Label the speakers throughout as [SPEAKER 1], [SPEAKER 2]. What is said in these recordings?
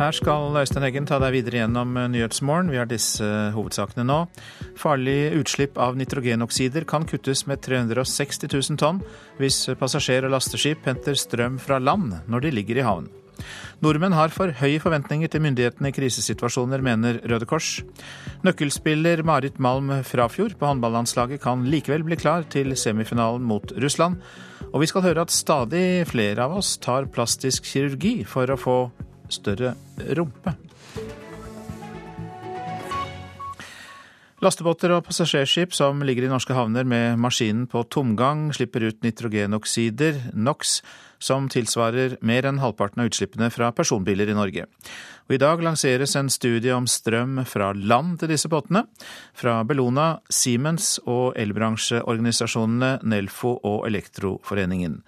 [SPEAKER 1] Her skal Øystein Heggen ta deg videre gjennom Nyhetsmorgen. Vi har disse hovedsakene nå. Farlig utslipp av nitrogenoksider kan kuttes med 360 000 tonn hvis passasjer- og lasteskip henter strøm fra land når de ligger i havn. Nordmenn har for høye forventninger til myndighetene i krisesituasjoner, mener Røde Kors. Nøkkelspiller Marit Malm Frafjord på håndballandslaget kan likevel bli klar til semifinalen mot Russland. Og vi skal høre at stadig flere av oss tar plastisk kirurgi for å få større rumpe. Lastebåter og passasjerskip som ligger i norske havner med maskinen på tomgang, slipper ut nitrogenoksider, NOx, som tilsvarer mer enn halvparten av utslippene fra personbiler i Norge. Og I dag lanseres en studie om strøm fra land til disse båtene. Fra Bellona, Siemens og elbransjeorganisasjonene Nelfo og Elektroforeningen.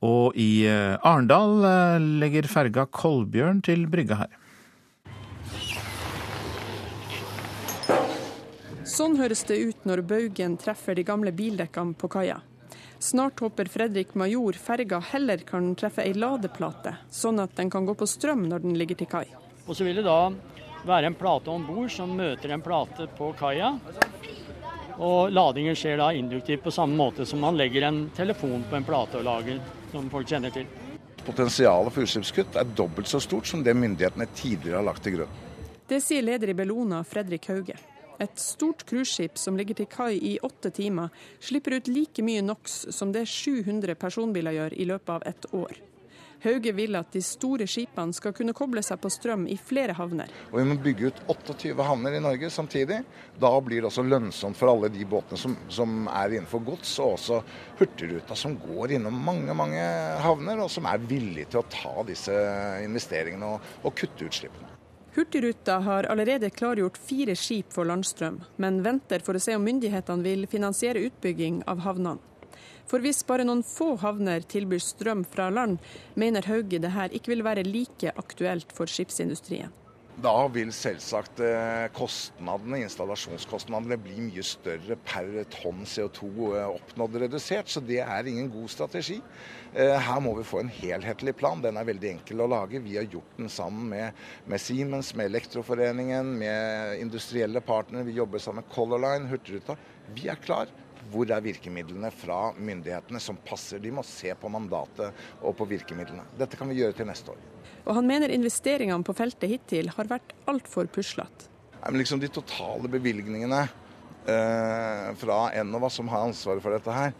[SPEAKER 1] Og i eh, Arendal eh, legger ferga Kolbjørn til brygga her.
[SPEAKER 2] Sånn høres det ut når baugen treffer de gamle bildekkene på kaia. Snart håper Fredrik Major ferga heller kan treffe ei ladeplate, sånn at den kan gå på strøm når den ligger til kai.
[SPEAKER 3] Og så vil det da være en plate om bord som møter en plate på kaia. Og ladingen skjer da induktivt på samme måte som man legger en telefon på en plate og lager, som folk kjenner til.
[SPEAKER 4] Potensialet for utslippskutt er dobbelt så stort som det myndighetene tidligere har lagt til grunn.
[SPEAKER 2] Det sier leder i Bellona, Fredrik Hauge. Et stort cruiseskip som ligger til kai i åtte timer, slipper ut like mye NOx som det 700 personbiler gjør i løpet av et år. Hauge vil at de store skipene skal kunne koble seg på strøm i flere havner.
[SPEAKER 4] Og Vi må bygge ut 28 havner i Norge samtidig. Da blir det også lønnsomt for alle de båtene som, som er innenfor gods, og også Hurtigruta som går innom mange mange havner, og som er villige til å ta disse investeringene og, og kutte utslippene.
[SPEAKER 2] Hurtigruta har allerede klargjort fire skip for landstrøm, men venter for å se om myndighetene vil finansiere utbygging av havnene. For hvis bare noen få havner tilbyr strøm fra land, mener Hauge det her ikke vil være like aktuelt for skipsindustrien.
[SPEAKER 4] Da vil selvsagt eh, kostnadene, installasjonskostnadene bli mye større per tonn CO2 eh, oppnådd redusert, så det er ingen god strategi. Eh, her må vi få en helhetlig plan. Den er veldig enkel å lage. Vi har gjort den sammen med, med Siemens, med Elektroforeningen, med industrielle partnere. Vi jobber sammen med Color Line, Hurtigruta. Vi er klar. Hvor er virkemidlene fra myndighetene som passer? De må se på mandatet og på virkemidlene. Dette kan vi gjøre til neste år.
[SPEAKER 2] Og han mener investeringene på feltet hittil har vært altfor puslete.
[SPEAKER 4] Liksom de totale bevilgningene eh, fra Enova, som har ansvaret for dette her,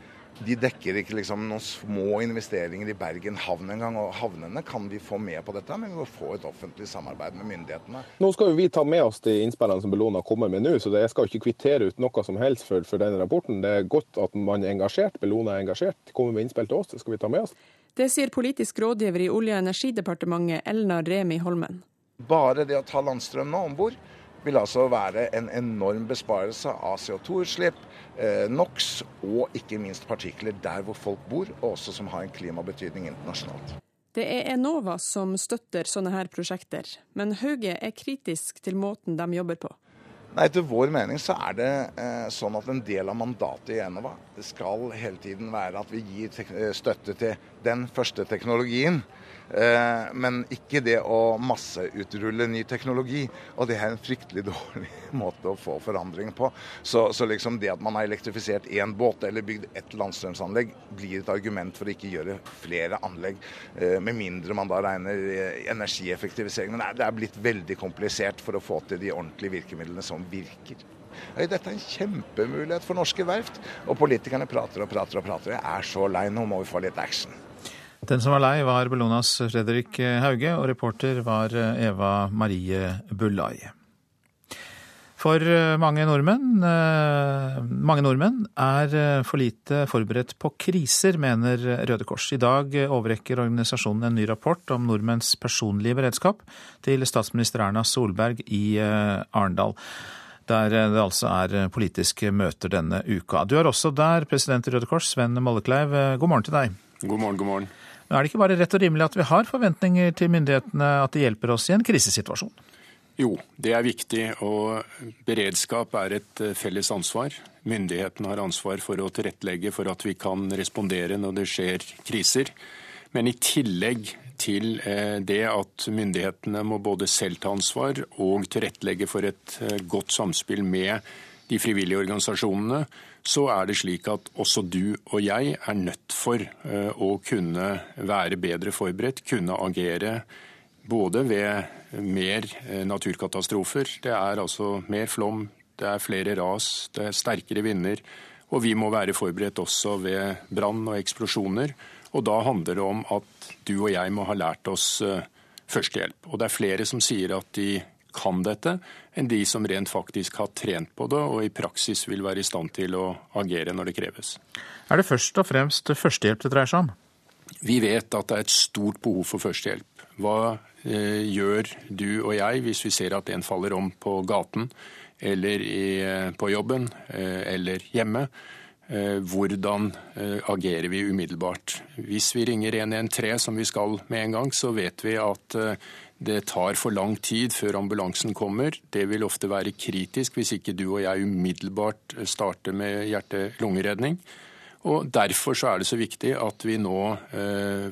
[SPEAKER 4] de dekker ikke liksom noen små investeringer i Bergen havn engang. Og havnene kan vi få med på dette, men vi må få et offentlig samarbeid med myndighetene.
[SPEAKER 5] Nå skal jo vi ta med oss de innspillene som Bellona kommer med nå, så jeg skal ikke kvittere ut noe som helst for, for denne rapporten. Det er godt at man er engasjert, Bellona er engasjert. Kommer med innspill til oss, det skal vi ta med oss.
[SPEAKER 2] Det sier politisk rådgiver i Olje- og energidepartementet Elna Remi Holmen.
[SPEAKER 4] Bare det å ta landstrøm nå om bord vil altså være en enorm besparelse av CO2-utslipp, eh, NOx og ikke minst partikler der hvor folk bor, og også som har en klimabetydning internasjonalt.
[SPEAKER 2] Det er Enova som støtter sånne her prosjekter, men Hauge er kritisk til måten de jobber på.
[SPEAKER 4] Nei, Etter vår mening så er det eh, sånn at en del av mandatet i Enova skal hele tiden være at vi gir eh, støtte til den første teknologien. Eh, men ikke det å masseutrulle ny teknologi. Og det er en fryktelig dårlig måte å få forandring på. Så, så liksom det at man har elektrifisert én båt eller bygd ett landstrømsanlegg, blir et argument for å ikke gjøre flere anlegg. Eh, med mindre man da regner eh, energieffektivisering. Men det er blitt veldig komplisert for å få til de ordentlige virkemidlene som virker. Dette er en kjempemulighet for norske verft. Og politikerne prater og prater og prater. Jeg er så lei, nå må vi få litt action.
[SPEAKER 1] Den som var lei, var Bellonas Fredrik Hauge, og reporter var Eva Marie Bullai. For mange nordmenn, mange nordmenn er for lite forberedt på kriser, mener Røde Kors. I dag overrekker organisasjonen en ny rapport om nordmenns personlige beredskap til statsminister Erna Solberg i Arendal der det altså er politiske møter denne uka. Du er også der, president i Røde Kors, Sven Mollekleiv. God morgen til deg.
[SPEAKER 6] God morgen, god morgen.
[SPEAKER 1] Men er det ikke bare rett og rimelig at vi har forventninger til myndighetene at de hjelper oss i en krisesituasjon?
[SPEAKER 6] Jo, det er viktig, og beredskap er et felles ansvar. Myndighetene har ansvar for å tilrettelegge for at vi kan respondere når det skjer kriser. Men i tillegg til eh, det at myndighetene må både selv ta ansvar og tilrettelegge for et eh, godt samspill med de frivillige organisasjonene, så er det slik at også du og jeg er nødt for å kunne være bedre forberedt, kunne agere både ved mer naturkatastrofer. Det er altså mer flom, det er flere ras, det er sterkere vinder. Og vi må være forberedt også ved brann og eksplosjoner. Og da handler det om at du og jeg må ha lært oss eh, førstehjelp. Og det er flere som sier at de kan dette, enn de som rent faktisk har trent på det og i praksis vil være i stand til å agere når det kreves.
[SPEAKER 1] Er det først og fremst førstehjelp det dreier seg om?
[SPEAKER 6] Vi vet at det er et stort behov for førstehjelp. Hva eh, gjør du og jeg hvis vi ser at en faller om på gaten eller i, eh, på jobben eh, eller hjemme? Eh, hvordan eh, agerer vi umiddelbart. Hvis vi ringer 113, som vi skal med en gang, så vet vi at eh, det tar for lang tid før ambulansen kommer. Det vil ofte være kritisk hvis ikke du og jeg umiddelbart starter med hjerte-lungeredning. Og Derfor så er det så viktig at vi nå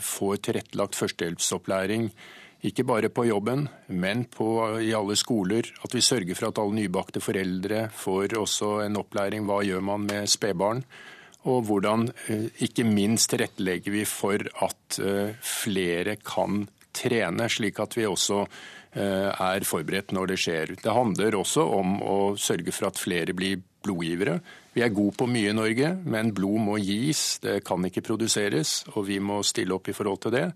[SPEAKER 6] får tilrettelagt førstehjelpsopplæring ikke bare på jobben, men på, i alle skoler. At vi sørger for at alle nybakte foreldre får også en opplæring. Hva gjør man med spedbarn? Og hvordan eh, ikke minst tilrettelegger vi for at eh, flere kan trene, slik at vi også eh, er forberedt når det skjer. Det handler også om å sørge for at flere blir blodgivere. Vi er gode på mye i Norge, men blod må gis, det kan ikke produseres. Og vi må stille opp i forhold til det.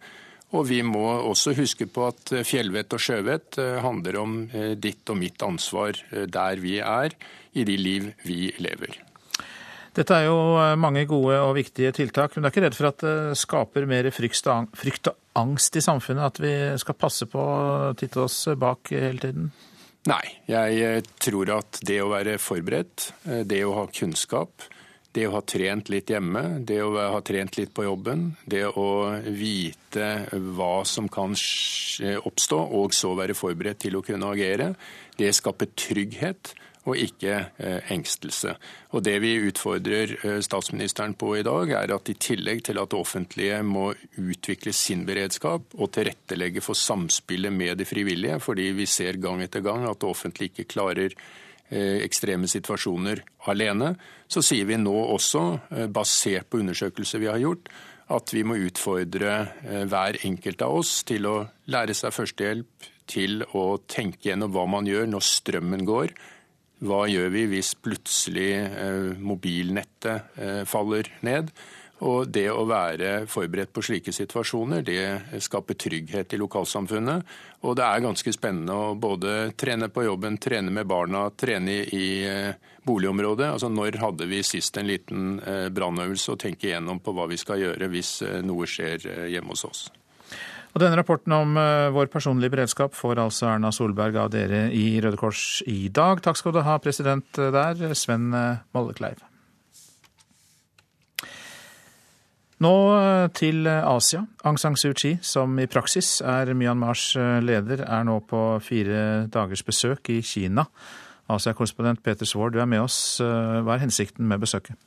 [SPEAKER 6] Og vi må også huske på at eh, fjellvett og sjøvett eh, handler om ditt og mitt ansvar der vi er, i de liv vi lever.
[SPEAKER 1] Dette er jo mange gode og viktige tiltak, men du er ikke redd for at det skaper mer frykt og angst i samfunnet? At vi skal passe på å titte oss bak hele tiden?
[SPEAKER 6] Nei, jeg tror at det å være forberedt, det å ha kunnskap, det å ha trent litt hjemme, det å ha trent litt på jobben, det å vite hva som kan oppstå, og så være forberedt til å kunne agere, det skaper trygghet og ikke eh, engstelse. Og Det vi utfordrer eh, statsministeren på i dag, er at i tillegg til at det offentlige må utvikle sin beredskap og tilrettelegge for samspillet med de frivillige, fordi vi ser gang etter gang at det offentlige ikke klarer Eh, ekstreme situasjoner alene, så sier vi nå også, basert på undersøkelser vi har gjort, at vi må utfordre hver enkelt av oss til å lære seg førstehjelp, til å tenke gjennom hva man gjør når strømmen går. Hva gjør vi hvis plutselig mobilnettet faller ned? Og det å være forberedt på slike situasjoner, det skaper trygghet i lokalsamfunnet. Og det er ganske spennende å både trene på jobben, trene med barna, trene i eh, boligområdet. Altså Når hadde vi sist en liten eh, brannøvelse og tenke igjennom på hva vi skal gjøre hvis eh, noe skjer hjemme hos oss.
[SPEAKER 1] Og Denne rapporten om vår personlige beredskap får altså Erna Solberg av dere i Røde Kors i dag. Takk skal du ha, president der, Sven Mollekleiv. Nå eh, til Asia. Aung San Suu Kyi, som i praksis er Myanmars eh, leder, er nå på fire dagers besøk i Kina. Asia-korrespondent Peter Svaar, du er med oss. Eh, hva er hensikten med besøket?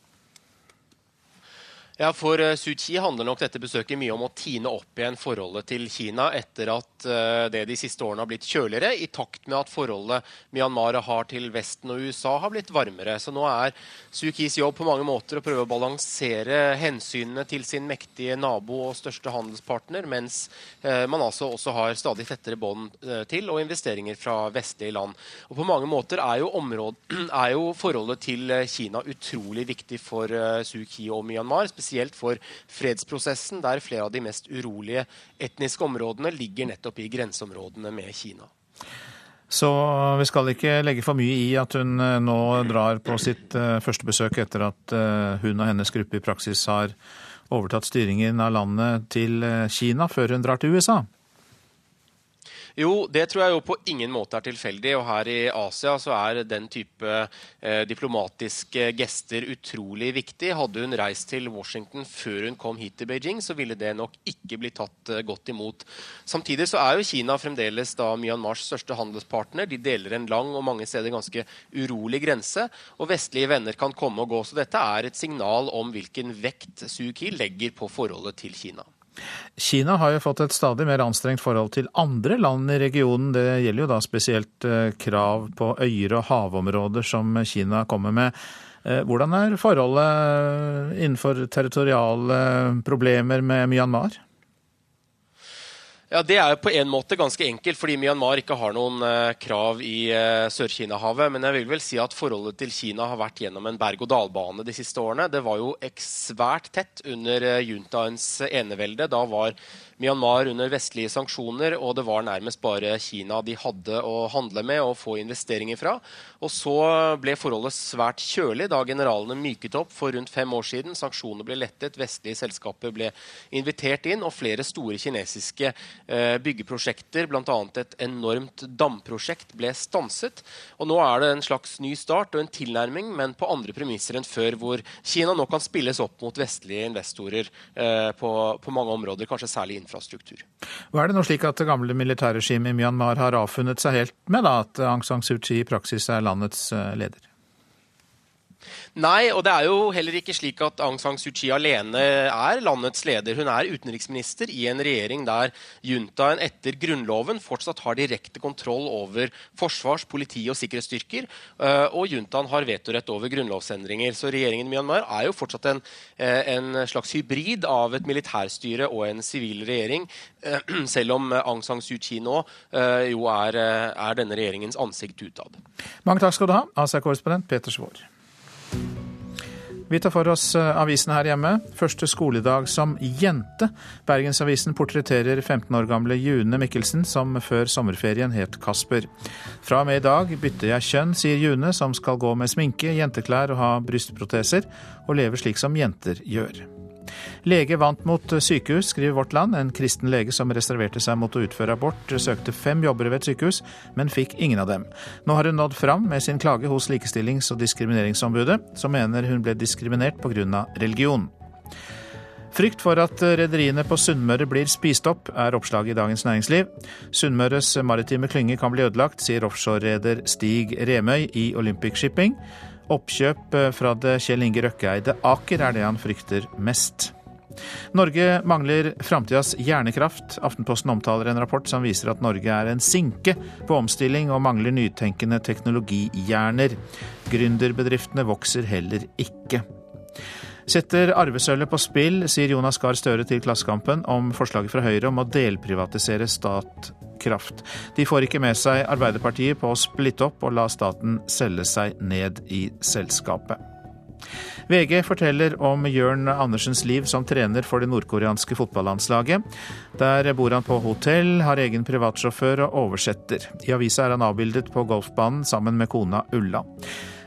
[SPEAKER 7] Ja, For uh, Suu Kyi handler nok dette besøket mye om å tine opp igjen forholdet til Kina etter at uh, det de siste årene har blitt kjøligere, i takt med at forholdet Myanmar har til Vesten og USA har blitt varmere. Så nå er Suu Kyis jobb på mange måter å prøve å balansere hensynene til sin mektige nabo og største handelspartner, mens uh, man altså også har stadig tettere bånd til og investeringer fra vestlige land. Og På mange måter er jo, området, er jo forholdet til Kina utrolig viktig for Suu Kyi og Myanmar. spesielt spesielt for fredsprosessen, der flere av de mest urolige etniske områdene ligger nettopp i grenseområdene med Kina.
[SPEAKER 1] Så vi skal ikke legge for mye i at hun eh, nå drar på sitt eh, første besøk etter at eh, hun og hennes gruppe i praksis har overtatt styringen av landet til Kina, før hun drar til USA?
[SPEAKER 7] Jo, det tror jeg jo på ingen måte er tilfeldig. Og her i Asia så er den type eh, diplomatiske gester utrolig viktig. Hadde hun reist til Washington før hun kom hit til Beijing, så ville det nok ikke bli tatt eh, godt imot. Samtidig så er jo Kina fremdeles da Myanmars største handelspartner. De deler en lang og mange steder ganske urolig grense. Og vestlige venner kan komme og gå. Så dette er et signal om hvilken vekt Suu Kyi legger på forholdet til Kina.
[SPEAKER 1] Kina har jo fått et stadig mer anstrengt forhold til andre land i regionen. Det gjelder jo da spesielt eh, krav på øyer og havområder som Kina kommer med. Eh, hvordan er forholdet innenfor territoriale problemer med Myanmar?
[SPEAKER 7] Ja, Det er jo på en måte ganske enkelt, fordi Myanmar ikke har noen uh, krav i uh, Sør-Kina-havet. Men jeg vil vel si at forholdet til Kina har vært gjennom en berg-og-dal-bane de siste årene. Det var jo svært tett under uh, juntaens enevelde. Da var Myanmar under vestlige sanksjoner, og det var nærmest bare Kina de hadde å handle med og få investeringer fra. Og så ble forholdet svært kjølig da generalene myket opp for rundt fem år siden. Sanksjonene ble lettet, vestlige selskaper ble invitert inn, og flere store kinesiske eh, byggeprosjekter, bl.a. et enormt damprosjekt, ble stanset. Og nå er det en slags ny start og en tilnærming, men på andre premisser enn før, hvor Kina nå kan spilles opp mot vestlige investorer eh, på, på mange områder, kanskje særlig infrastruktur.
[SPEAKER 1] Hva er det nå slik at det gamle militærregimet i Myanmar har avfunnet seg helt med da, at Aung San Suu Kyi i praksis er landets eh, leder?
[SPEAKER 7] Nei, og det er jo heller ikke slik at Aung San Suu Kyi alene er landets leder. Hun er utenriksminister i en regjering der juntaen etter grunnloven fortsatt har direkte kontroll over forsvars-, politi- og sikkerhetsstyrker. Eh, og juntaen har vetorett over grunnlovsendringer. Så regjeringen i Myanmar er jo fortsatt en, eh, en slags hybrid av et militærstyre og en sivil regjering. Eh, selv om Aung San Suu Kyi nå jo er, er denne regjeringens ansikt utad.
[SPEAKER 1] Mange takk skal du ha, Asia-korrespondent Peter Svaar. Vi tar for oss eh, avisene her hjemme. Første skoledag som jente. Bergensavisen portretterer 15 år gamle June Mikkelsen, som før sommerferien het Kasper. Fra og med i dag bytter jeg kjønn, sier June, som skal gå med sminke, jenteklær og ha brystproteser, og leve slik som jenter gjør. Lege vant mot sykehus, skriver Vårt Land. En kristen lege som reserverte seg mot å utføre abort, søkte fem jobber ved et sykehus, men fikk ingen av dem. Nå har hun nådd fram med sin klage hos Likestillings- og diskrimineringsombudet, som mener hun ble diskriminert pga. religion. Frykt for at rederiene på Sunnmøre blir spist opp, er oppslaget i Dagens Næringsliv. Sunnmøres maritime klynge kan bli ødelagt, sier offshorereder Stig Remøy i Olympic Shipping. Oppkjøp eh, fra det Kjell Inge Røkke-eide Aker er det han frykter mest. Norge mangler framtidas hjernekraft. Aftenposten omtaler en rapport som viser at Norge er en sinke på omstilling og mangler nytenkende teknologihjerner. Gründerbedriftene vokser heller ikke. Setter arvesølvet på spill, sier Jonas Gahr Støre til Klassekampen om forslaget fra Høyre om å delprivatisere Statkraft. De får ikke med seg Arbeiderpartiet på å splitte opp og la staten selge seg ned i selskapet. VG forteller om Jørn Andersens liv som trener for det nordkoreanske fotballandslaget. Der bor han på hotell, har egen privatsjåfør og oversetter. I avisa er han avbildet på golfbanen sammen med kona Ulla.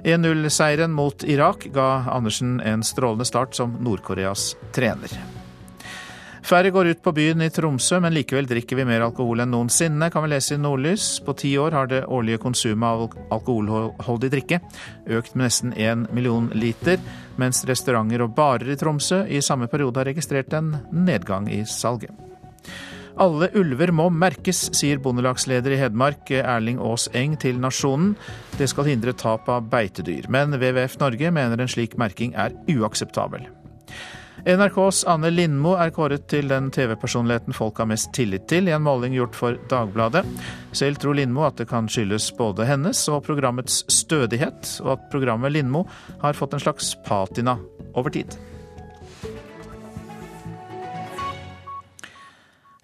[SPEAKER 1] 1-0-seieren mot Irak ga Andersen en strålende start som Nord-Koreas trener. Færre går ut på byen i Tromsø, men likevel drikker vi mer alkohol enn noensinne, kan vi lese i Nordlys. På ti år har det årlige konsumet av alkoholholdig drikke økt med nesten én million liter, mens restauranter og barer i Tromsø i samme periode har registrert en nedgang i salget. Alle ulver må merkes, sier bondelagsleder i Hedmark Erling Aas Eng til Nasjonen. Det skal hindre tap av beitedyr. Men WWF Norge mener en slik merking er uakseptabel. NRKs Anne Lindmo er kåret til den TV-personligheten folk har mest tillit til, i en måling gjort for Dagbladet. Selv tror Lindmo at det kan skyldes både hennes og programmets stødighet, og at programmet Lindmo har fått en slags patina over tid.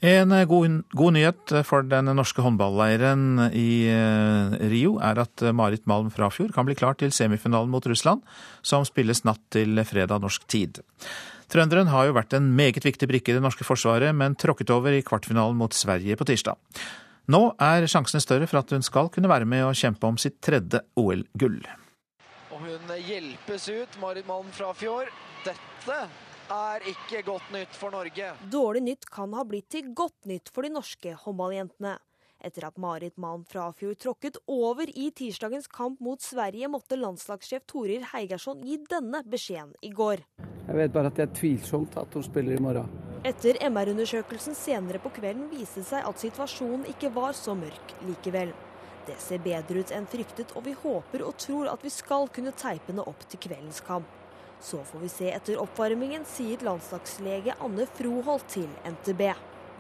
[SPEAKER 1] En god, god, nyhet for den norske håndballeiren i eh, Rio er at Marit Malm Frafjord kan bli klar til semifinalen mot Russland, som spilles natt til fredag norsk tid. Trønderen har jo vært en meget viktig brikke i det norske forsvaret, men tråkket over i kvartfinalen mot Sverige på tirsdag. Nå er sjansene større for at hun skal kunne være med og kjempe om sitt tredje OL-gull.
[SPEAKER 8] Og hun hjelpes ut, Marit Malm Frafjord. Dette er ikke godt nytt for Norge.
[SPEAKER 9] Dårlig nytt kan ha blitt til godt nytt for de norske håndballjentene. Etter at Marit Malm Frafjord tråkket over i tirsdagens kamp mot Sverige, måtte landslagssjef Torir Heigersson gi denne beskjeden i går.
[SPEAKER 10] Jeg vet bare at det er tvilsomt at hun spiller i morgen.
[SPEAKER 9] Etter MR-undersøkelsen senere på kvelden viste det seg at situasjonen ikke var så mørk likevel. Det ser bedre ut enn fryktet, og vi håper og tror at vi skal kunne teipe henne opp til kveldens kamp. Så får vi se etter oppvarmingen, sier landslagslege Anne Froholt til NTB.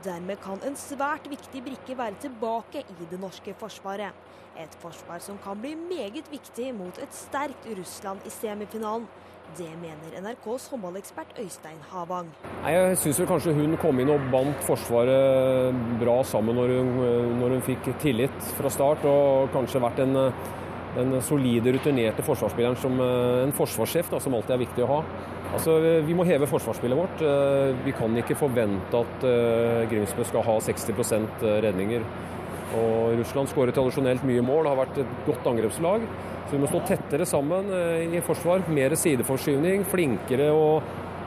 [SPEAKER 9] Dermed kan en svært viktig brikke være tilbake i det norske forsvaret. Et forsvar som kan bli meget viktig mot et sterkt Russland i semifinalen. Det mener NRKs håndballekspert Øystein Havang.
[SPEAKER 11] Jeg syns kanskje hun kom inn og bandt Forsvaret bra sammen når hun, når hun fikk tillit fra start, og kanskje vært den, den solide, rutinerte forsvarsspilleren som en forsvarssjef, da, som alltid er viktig å ha. Altså, Vi må heve forsvarsspillet vårt. Vi kan ikke forvente at Grimsbø skal ha 60% redninger. Og Russland skårer tradisjonelt mye mål, har vært et godt angrepslag. Så vi må stå tettere sammen i forsvar. Mer sideforskyvning, flinkere å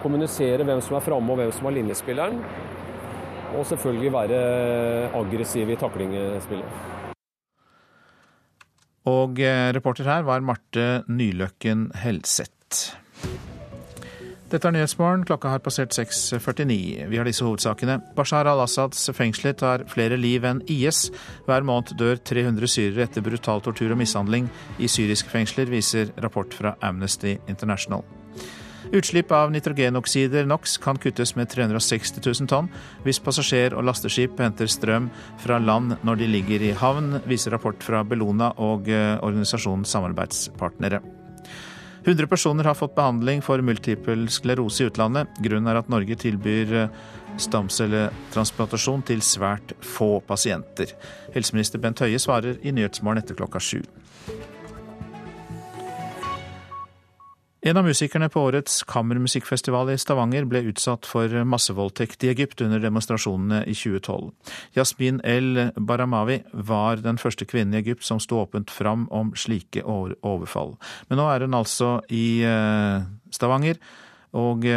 [SPEAKER 11] kommunisere hvem som er framme og hvem som er linjespilleren. Og selvfølgelig være aggressive i taklingspillet.
[SPEAKER 1] Og reporter her var Marte Nyløkken Helseth. Dette er Nyhetsmorgen. Klokka har passert 6.49. Vi har disse hovedsakene. Bashar al-Assads fengsler tar flere liv enn IS. Hver måned dør 300 syrere etter brutal tortur og mishandling i syriske fengsler, viser rapport fra Amnesty International. Utslipp av nitrogenoksider NOx kan kuttes med 360 000 tonn hvis passasjer- og lasteskip henter strøm fra land når de ligger i havn, viser rapport fra Bellona og organisasjonen Samarbeidspartnere. 100 personer har fått behandling for multipel sklerose i utlandet. Grunnen er at Norge tilbyr stamcelletransplantasjon til svært få pasienter. Helseminister Bent Høie svarer i Nyhetsmorgen etter klokka sju. En av musikerne på årets kammermusikkfestival i Stavanger ble utsatt for massevoldtekt i Egypt under demonstrasjonene i 2012. Yasmin El Baramawi var den første kvinnen i Egypt som sto åpent fram om slike overfall. Men nå er hun altså i Stavanger, og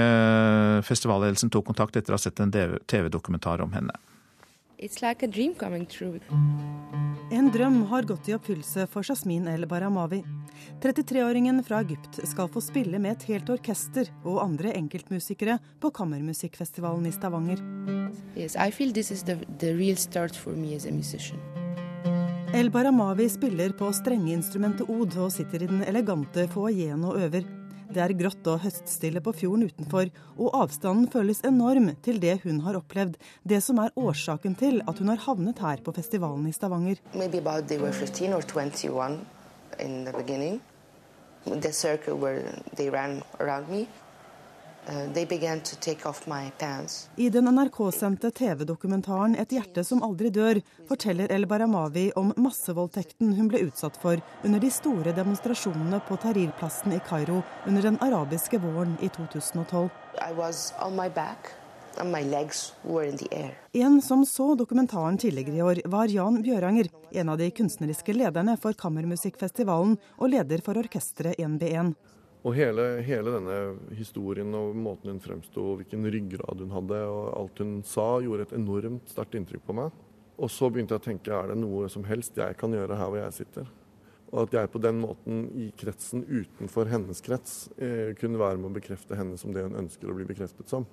[SPEAKER 1] festivalledelsen tok kontakt etter å ha sett en TV-dokumentar om henne.
[SPEAKER 12] Like
[SPEAKER 13] en drøm har gått i oppfyllelse for Jasmin El Baramawi. 33-åringen fra Egypt skal få spille med et helt orkester og andre enkeltmusikere på Kammermusikkfestivalen i Stavanger.
[SPEAKER 12] Yes, the, the
[SPEAKER 13] El Baramawi spiller på strengeinstrumentet od og sitter i den elegante foajeen og øver. Det er grått og høststille på fjorden utenfor, og avstanden føles enorm til det hun har opplevd. Det som er årsaken til at hun har havnet her på festivalen i Stavanger.
[SPEAKER 12] The circle where they ran around me,
[SPEAKER 13] I den NRK-sendte TV-dokumentaren 'Et hjerte som aldri dør' forteller El Baramawi om massevoldtekten hun ble utsatt for under de store demonstrasjonene på Tahrir-plassen i Kairo under den arabiske våren i 2012. En som så dokumentaren tidligere i år, var Jan Bjøranger, en av de kunstneriske lederne for Kammermusikkfestivalen og leder for orkesteret 1B1.
[SPEAKER 14] Og hele, hele, denne historien og måten hun fremsto, hvilken ryggrad hun hadde og alt hun sa, gjorde et enormt sterkt inntrykk på meg. Og så begynte jeg å tenke er det noe som helst jeg kan gjøre her hvor jeg sitter? Og at jeg på den måten i kretsen utenfor hennes krets eh, kunne være med å bekrefte henne som det hun ønsker å bli bekreftet som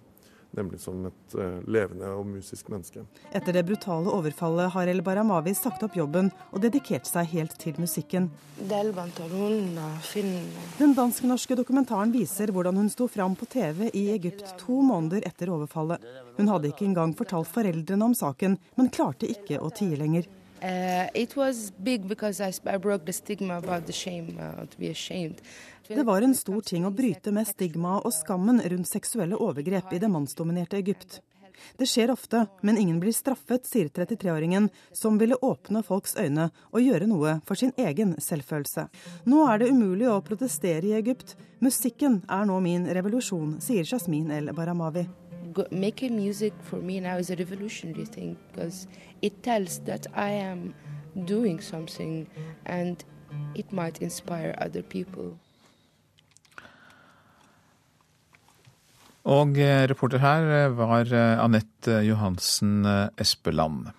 [SPEAKER 14] nemlig som et uh, levende og musisk menneske.
[SPEAKER 13] Etter det brutale overfallet har El Baramawi sagt opp jobben og dedikert seg helt til musikken. Den dansk-norske dokumentaren viser hvordan hun sto fram på TV i Egypt to måneder etter overfallet. Hun hadde ikke engang fortalt foreldrene om saken, men klarte ikke å tie lenger.
[SPEAKER 12] Uh, it was big because I, I broke the stigma about the shame, uh, to be ashamed.
[SPEAKER 13] Det var en stor ting å bryte med stigmaet og skammen rundt seksuelle overgrep i det mannsdominerte Egypt. Det skjer ofte, men ingen blir straffet, sier 33-åringen, som ville åpne folks øyne og gjøre noe for sin egen selvfølelse. Nå er det umulig å protestere i Egypt. Musikken er nå min revolusjon, sier Jasmin El Baramawi.
[SPEAKER 12] Making music for me now is a revolutionary thing because it tells that I am doing something and it might inspire other people.
[SPEAKER 1] Og eh, reporter her eh, var eh, Anette Johansen Espeland.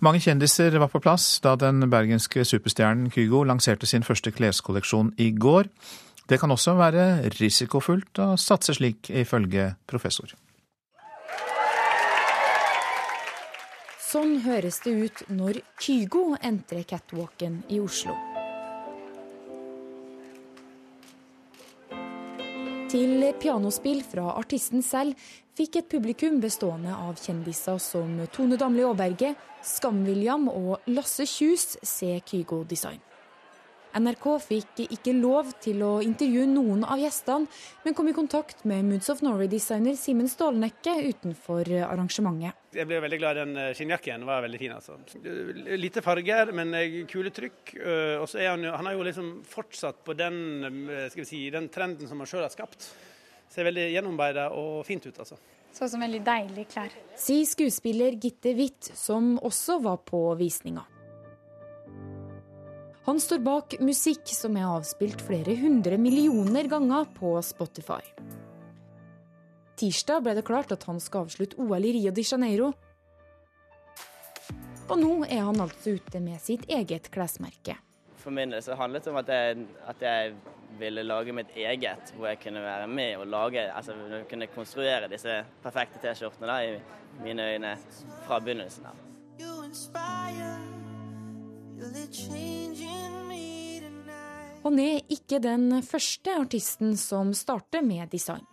[SPEAKER 1] Mange kjendiser var på plass da den bergenske superstjernen Kygo lanserte sin første kleskolleksjon i går. Det kan også være risikofullt å satse slik, ifølge professor.
[SPEAKER 15] Sånn høres det ut når Kygo entrer catwalken i Oslo. Til pianospill fra artisten selv fikk et publikum bestående av kjendiser som Tone Damli Aaberge, Skam-William og Lasse Kjus se Kygo Design. NRK fikk ikke lov til å intervjue noen av gjestene, men kom i kontakt med Moods of Norway-designer Simen Stålnekke utenfor arrangementet.
[SPEAKER 16] Jeg ble veldig glad i den eh, skinnjakken. var veldig fin. altså. Lite farger, men eh, kule trykk. Eh, og så er han, jo, han har jo liksom fortsatt på den, skal vi si, den trenden som han sjøl har skapt. Ser veldig gjennomarbeida og fint ut, altså.
[SPEAKER 17] Så som veldig deilig klær.
[SPEAKER 15] Sier skuespiller Gitte Witt, som også var på visninga. Han står bak musikk som er avspilt flere hundre millioner ganger på Spotify. Tirsdag ble det klart at han skal avslutte OL i Rio de Janeiro. Og nå er han altså ute med sitt eget klesmerke.
[SPEAKER 18] For min del så handlet det om at jeg, at jeg, ville lage mitt eget, hvor jeg kunne være med og lage, altså kunne konstruere disse perfekte T-skjortene i mine øyne fra begynnelsen av.
[SPEAKER 15] Han er ikke den første artisten som starter med design.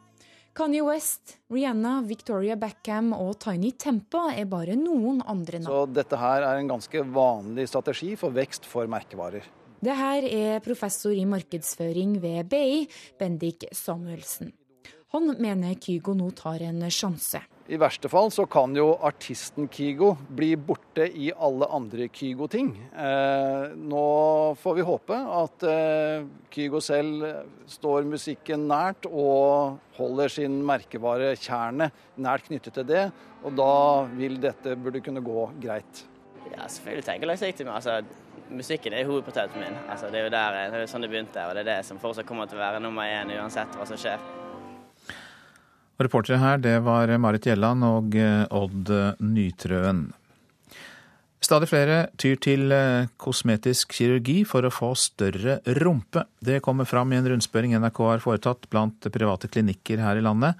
[SPEAKER 15] Kanye West, Rihanna, Victoria Beckham og Tiny Tempa er bare noen andre navn.
[SPEAKER 19] Så dette her er en ganske vanlig strategi for vekst for merkevarer.
[SPEAKER 15] Det her er professor i markedsføring ved BI, Bendik Samuelsen. Han mener Kygo nå tar en sjanse.
[SPEAKER 19] I verste fall så kan jo artisten Kygo bli borte i alle andre Kygo-ting. Eh, nå får vi håpe at eh, Kygo selv står musikken nært og holder sin merkevare Tjernet nært knyttet til det. Og da vil dette burde kunne gå greit.
[SPEAKER 18] Ja, selvfølgelig tenker jeg langsiktig. Men altså, musikken er hovedportrettet min. Altså, det er jo der, det er sånn det begynte, og det er det som fortsatt kommer til å være nummer én uansett hva som skjer.
[SPEAKER 1] Reportere her, det var Marit Gjelland og eh, Odd Nytrøen. Stadig flere tyr til eh, kosmetisk kirurgi for å få større rumpe. Det kommer fram i en rundspørring NRK har foretatt blant private klinikker her i landet.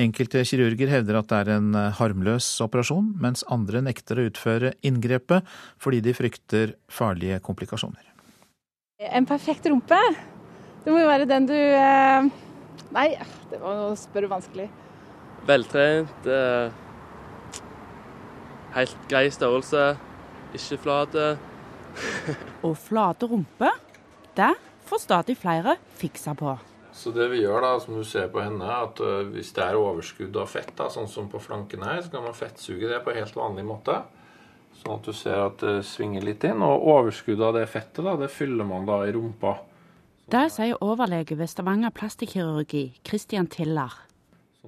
[SPEAKER 1] Enkelte kirurger hevder at det er en eh, harmløs operasjon, mens andre nekter å utføre inngrepet fordi de frykter farlige komplikasjoner.
[SPEAKER 20] En perfekt rumpe, det må jo være den du Nei, det var å spørre vanskelig.
[SPEAKER 21] Veltrent. Eh, helt grei størrelse. Ikke flate.
[SPEAKER 22] og flate rumpe, det får stadig flere fiksa på.
[SPEAKER 6] Så det vi gjør da, som du ser på henne, at uh, hvis det er overskudd av fett, da, sånn som på flanken her, så kan man fettsuge det på helt vanlig måte. Sånn at du ser at det svinger litt inn. Og overskuddet av det fettet, da, det fyller man da i rumpa.
[SPEAKER 22] Det sier overlege ved Stavanger plastikkirurgi, Christian Tiller.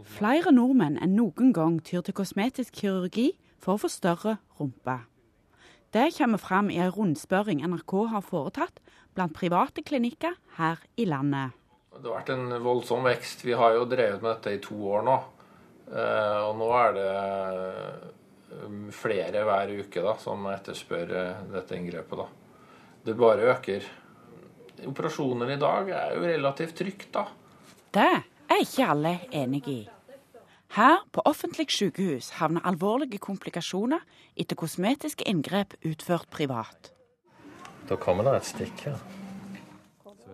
[SPEAKER 22] Flere nordmenn enn noen gang tyr til kosmetisk kirurgi for å få større rumpe. Det kommer fram i en rundspørring NRK har foretatt blant private klinikker her i landet.
[SPEAKER 6] Det har vært en voldsom vekst. Vi har jo drevet med dette i to år nå. Eh, og nå er det eh, flere hver uke da, som etterspør eh, dette inngrepet. Da. Det bare øker. Operasjoner i dag er jo relativt trygt, da.
[SPEAKER 22] Det er ikke alle enig i. Her på offentlig sykehus havner alvorlige komplikasjoner etter kosmetiske inngrep utført privat.
[SPEAKER 6] Da kommer det et stikk her.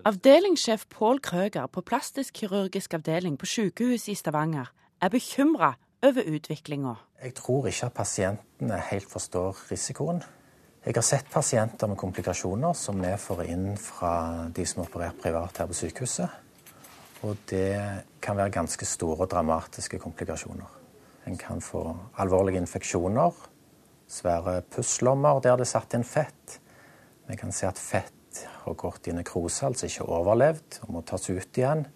[SPEAKER 22] Avdelingssjef Pål Krøger på plastisk-kirurgisk avdeling på sykehuset i Stavanger er bekymra over utviklinga.
[SPEAKER 23] Jeg tror ikke at pasientene helt forstår risikoen. Jeg har sett pasienter med komplikasjoner som vi får inn fra de som er operert privat her på sykehuset. Og det kan være ganske store og dramatiske komplikasjoner. En kan få alvorlige infeksjoner, svære pusslommer der det er satt inn fett. Vi kan se at fett har gått i nekrose, altså ikke overlevd, og må tas ut igjen.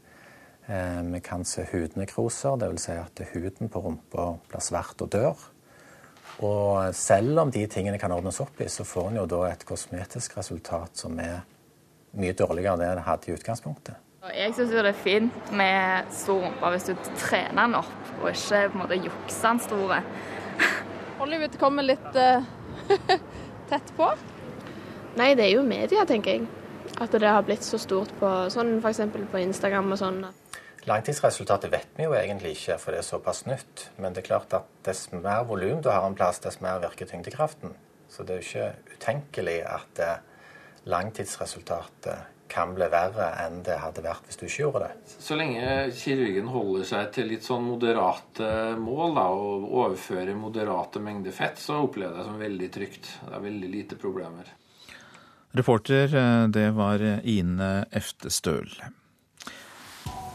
[SPEAKER 23] Eh, vi kan se hudnekroser, dvs. Si at huden på rumpa blir svart og dør. Og selv om de tingene kan ordnes opp i, så får en jo da et kosmetisk resultat som er mye dårligere enn det en hadde i utgangspunktet.
[SPEAKER 17] Jeg syns det er fint med stor rumpe hvis du trener den opp, og ikke på en måte jukser den store.
[SPEAKER 20] Hollywood kommer litt uh, tett på?
[SPEAKER 24] Nei, det er jo media, tenker jeg. At det har blitt så stort på sånn f.eks. på Instagram og sånn.
[SPEAKER 23] Langtidsresultatet vet vi jo egentlig ikke, for det er såpass nytt. Men det er klart at dess mer volum du har en plass, dess mer virker tyngdekraften. Så det er jo ikke utenkelig at langtidsresultatet
[SPEAKER 25] kan bli verre enn det hadde vært hvis du ikke gjorde det.
[SPEAKER 26] Så lenge kirurgen holder seg til litt sånn moderate mål da, og overfører moderate mengder fett, så opplever jeg det som veldig trygt. Det er veldig lite problemer.
[SPEAKER 1] Reporter, eh, det var Ine Eftestøl.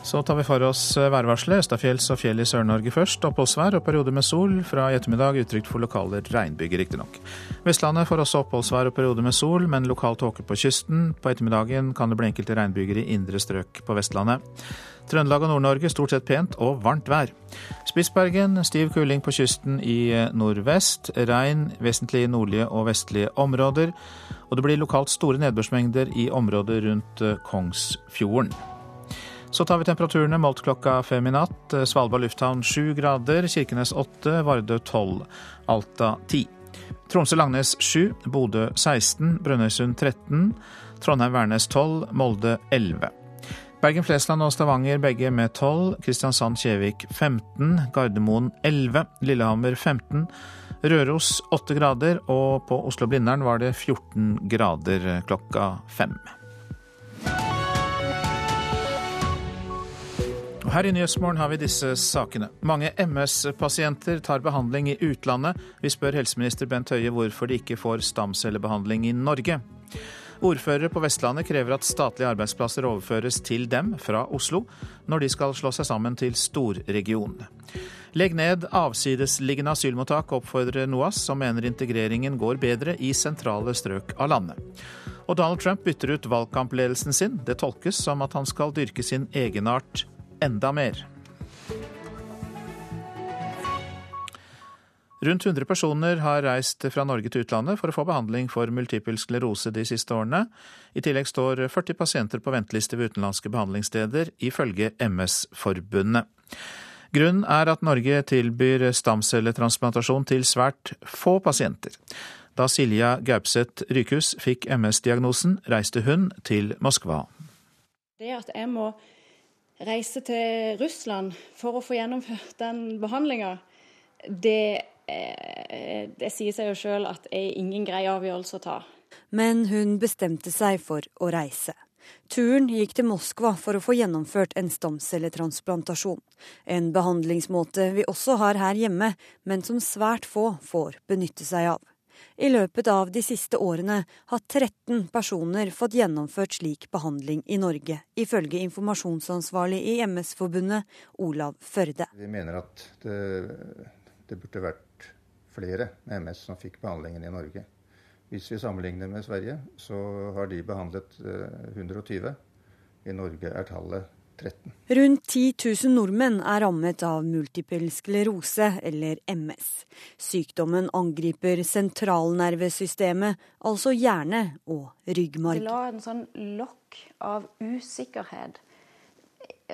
[SPEAKER 1] Så tar vi for oss eh, værvarselet. Østafjells og fjell i Sør-Norge først. Oppholdsvær og perioder med sol. Fra i ettermiddag utrygt for lokale regnbyger, riktignok. Vestlandet får også oppholdsvær og perioder med sol, men lokal tåke på kysten. På ettermiddagen kan det bli enkelte regnbyger i indre strøk på Vestlandet. Trøndelag og Nord-Norge stort sett pent og varmt vær. Spitsbergen stiv kuling på kysten i eh, nordvest. Regn vesentlig i nordlige og vestlige områder. Og det blir lokalt store nedbørsmengder i området rundt eh, Kongsfjorden. Så tar vi temperaturene målt klokka fem i natt. Svalbard lufthavn sju grader, Kirkenes åtte, Vardø tolv, Alta ti. Tromsø-Langnes sju, Bodø 16, Brønnøysund 13, Trondheim-Værnes 12, Molde 11. Bergen-Flesland og Stavanger begge med 12, Kristiansand-Kjevik 15, Gardermoen 11, Lillehammer 15, Røros 8 grader, og på Oslo-Blindern var det 14 grader klokka fem. Her i Nyhetsmorgen har vi disse sakene. Mange MS-pasienter tar behandling i utlandet. Vi spør helseminister Bent Høie hvorfor de ikke får stamcellebehandling i Norge. Ordførere på Vestlandet krever at statlige arbeidsplasser overføres til dem fra Oslo, når de skal slå seg sammen til storregion. Legg ned avsidesliggende asylmottak, oppfordrer NOAS, som mener integreringen går bedre i sentrale strøk av landet. Og Donald Trump bytter ut valgkampledelsen sin. Det tolkes som at han skal dyrke sin egenart enda mer. Rundt 100 personer har reist fra Norge til utlandet for å få behandling for multipel sklerose de siste årene. I tillegg står 40 pasienter på venteliste ved utenlandske behandlingssteder, ifølge MS-forbundet. Grunnen er at Norge tilbyr stamcelletransplantasjon til svært få pasienter. Da Silja Gaupseth Rykhus fikk MS-diagnosen, reiste hun til Moskva.
[SPEAKER 27] Det at jeg må reise til Russland for å få gjennomført den behandlinga, det, eh, det, sier seg jo sjøl at er ingen grei avgjørelse å ta.
[SPEAKER 28] Men hun bestemte seg for å reise. Turen gikk til Moskva for å få gjennomført en stamcelletransplantasjon. En behandlingsmåte vi også har her hjemme, men som svært få får benytte seg av. I løpet av de siste årene har 13 personer fått gjennomført slik behandling i Norge, ifølge informasjonsansvarlig i MS-forbundet, Olav Førde.
[SPEAKER 29] Vi mener at det, det burde vært flere med MS som fikk behandlingen i Norge. Hvis vi sammenligner med Sverige, så har de behandlet 120. I Norge er tallet 13.
[SPEAKER 28] Rundt 10 000 nordmenn er rammet av multipel sklerose, eller MS. Sykdommen angriper sentralnervesystemet, altså hjerne og ryggmarg.
[SPEAKER 27] Det la en sånn lokk av usikkerhet.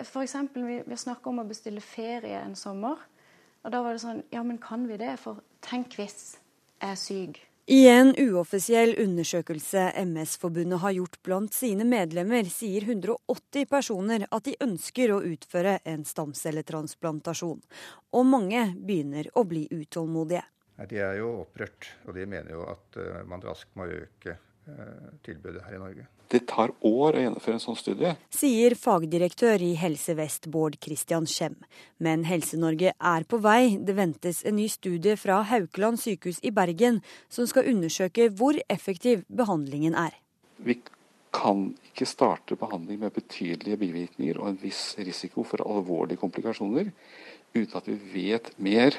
[SPEAKER 27] F.eks. vi, vi snakka om å bestille ferie en sommer. Og da var det sånn Ja, men kan vi det? For tenk hvis jeg er syk.
[SPEAKER 28] I en uoffisiell undersøkelse MS-forbundet har gjort blant sine medlemmer, sier 180 personer at de ønsker å utføre en stamcelletransplantasjon. Og mange begynner å bli utålmodige.
[SPEAKER 29] De er jo opprørt, og de mener jo at eh, man raskt må øke eh, tilbudet her i Norge.
[SPEAKER 30] Det tar år å gjennomføre en sånn studie.
[SPEAKER 28] Sier fagdirektør i Helse Vest Bård Christian Skjem. Men Helse-Norge er på vei. Det ventes en ny studie fra Haukeland sykehus i Bergen som skal undersøke hvor effektiv behandlingen er.
[SPEAKER 30] Vi kan ikke starte behandling med betydelige bivirkninger og en viss risiko for alvorlige komplikasjoner uten at vi vet mer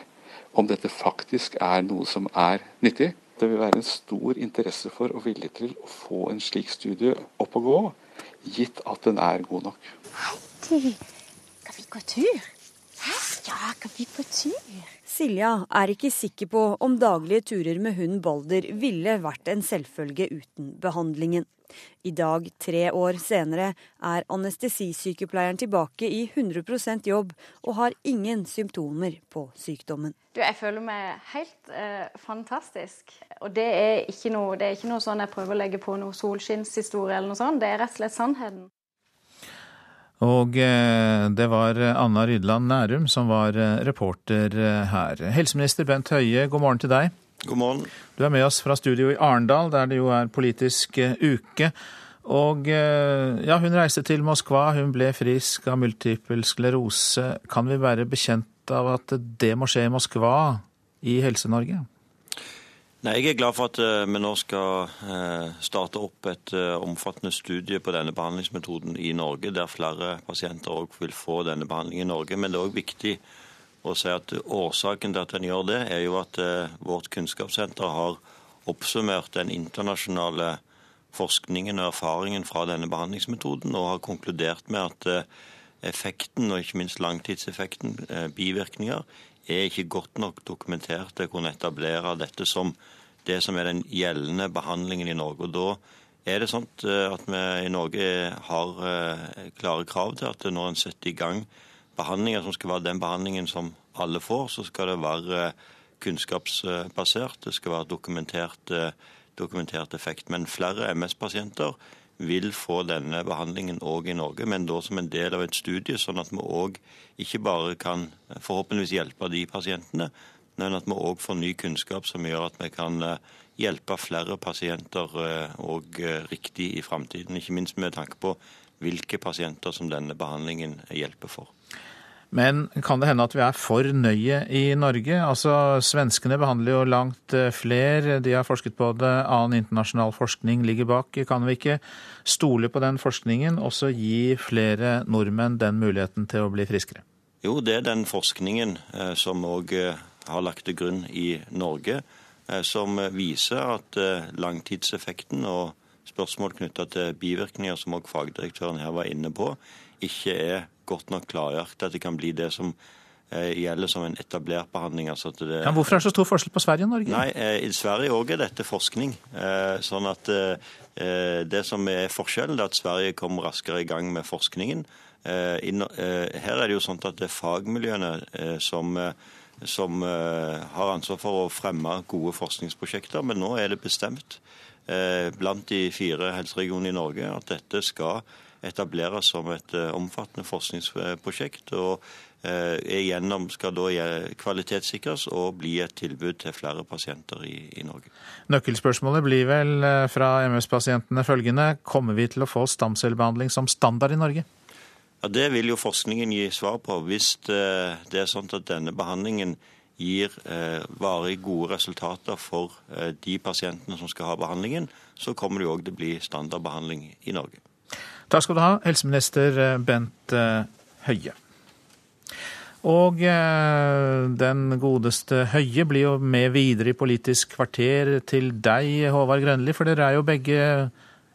[SPEAKER 30] om dette faktisk er noe som er nyttig. Det vil være en stor interesse for og vilje til å få en slik studie opp og gå, gitt at den er god nok.
[SPEAKER 27] Heidi, kan vi gå tur? Hæ? Ja, kan vi gå tur?
[SPEAKER 28] Silja er ikke sikker på om daglige turer med hunden Balder ville vært en selvfølge uten behandlingen. I dag, tre år senere, er anestesisykepleieren tilbake i 100% jobb og har ingen symptomer på sykdommen.
[SPEAKER 27] Du, jeg føler meg helt eh, fantastisk. Og det er, ikke noe, det er ikke noe sånn jeg prøver å legge på noe solskinnshistorie eller noe sånt. Det er rett og slett sannheten.
[SPEAKER 1] Og eh, det var Anna Rydland Nærum som var eh, reporter eh, her. Helseminister Bent Høie, god morgen til deg.
[SPEAKER 31] God morgen.
[SPEAKER 1] Du er med oss fra studio i Arendal, der det jo er politisk uke. Og ja, hun reiste til Moskva, hun ble frisk av multipel sklerose. Kan vi være bekjent av at det må skje i Moskva i Helse-Norge?
[SPEAKER 31] Nei, Jeg er glad for at eh, vi nå skal eh, starte opp et eh, omfattende studie på denne behandlingsmetoden i Norge, der flere pasienter òg vil få denne behandlingen i Norge. Men det er òg viktig å si at årsaken til at en gjør det, er jo at vårt kunnskapssenter har oppsummert den internasjonale forskningen og erfaringen fra denne behandlingsmetoden, og har konkludert med at effekten, og ikke minst langtidseffekten, bivirkninger, er ikke godt nok dokumentert til å kunne etablere dette som det som er den gjeldende behandlingen i Norge. Og Da er det sånn at vi i Norge har eh, klare krav til at når en setter i gang behandlinger som skal være den behandlingen som alle får, så skal det være eh, kunnskapsbasert. Det skal være dokumentert, dokumentert effekt. Men flere MS-pasienter vil få denne behandlingen òg i Norge, men da som en del av et studie, sånn at vi òg ikke bare kan forhåpentligvis hjelpe de pasientene, men at vi òg får ny kunnskap som gjør at vi kan eh, hjelpe flere pasienter òg eh, eh, riktig i framtiden. Ikke minst med tanke på hvilke pasienter som denne behandlingen hjelper for.
[SPEAKER 1] Men kan det hende at vi er for nøye i Norge? Altså, Svenskene behandler jo langt eh, flere. De har forsket på det. Annen internasjonal forskning ligger bak. Kan vi ikke stole på den forskningen og så gi flere nordmenn den muligheten til å bli friskere?
[SPEAKER 31] Jo, det er den forskningen eh, som òg eh, har lagt til grunn i Norge, som viser at langtidseffekten og spørsmål knytta til bivirkninger, som òg fagdirektøren her var inne på, ikke er godt nok klargjort at det kan bli det som eh, gjelder som en etablert behandling. Altså det,
[SPEAKER 1] ja, hvorfor er det så stor forskjell på Sverige og Norge?
[SPEAKER 31] Nei, eh, I Sverige òg er dette forskning. Eh, sånn at Det som er forskjellen, er at Sverige kom raskere i gang med forskningen. Her er det jo sånn at det er fagmiljøene som, som har ansvar for å fremme gode forskningsprosjekter. Men nå er det bestemt blant de fire helseregionene i Norge at dette skal etableres som et eh, omfattende forskningsprosjekt. og eh, igjennom skal da kvalitetssikres og bli et tilbud til flere pasienter i, i Norge.
[SPEAKER 1] Nøkkelspørsmålet blir vel eh, fra MS-pasientene følgende. Kommer vi til å få stamcellebehandling som standard i Norge?
[SPEAKER 31] Ja, Det vil jo forskningen gi svar på. Hvis det er sånn at denne behandlingen gir varig gode resultater for de pasientene som skal ha behandlingen, så kommer det jo òg til å bli standardbehandling i Norge.
[SPEAKER 1] Takk skal du ha, helseminister eh, Bent eh, Høie. Og eh, den godeste Høie blir jo med videre i Politisk kvarter til deg, Håvard Grønli, for dere er jo begge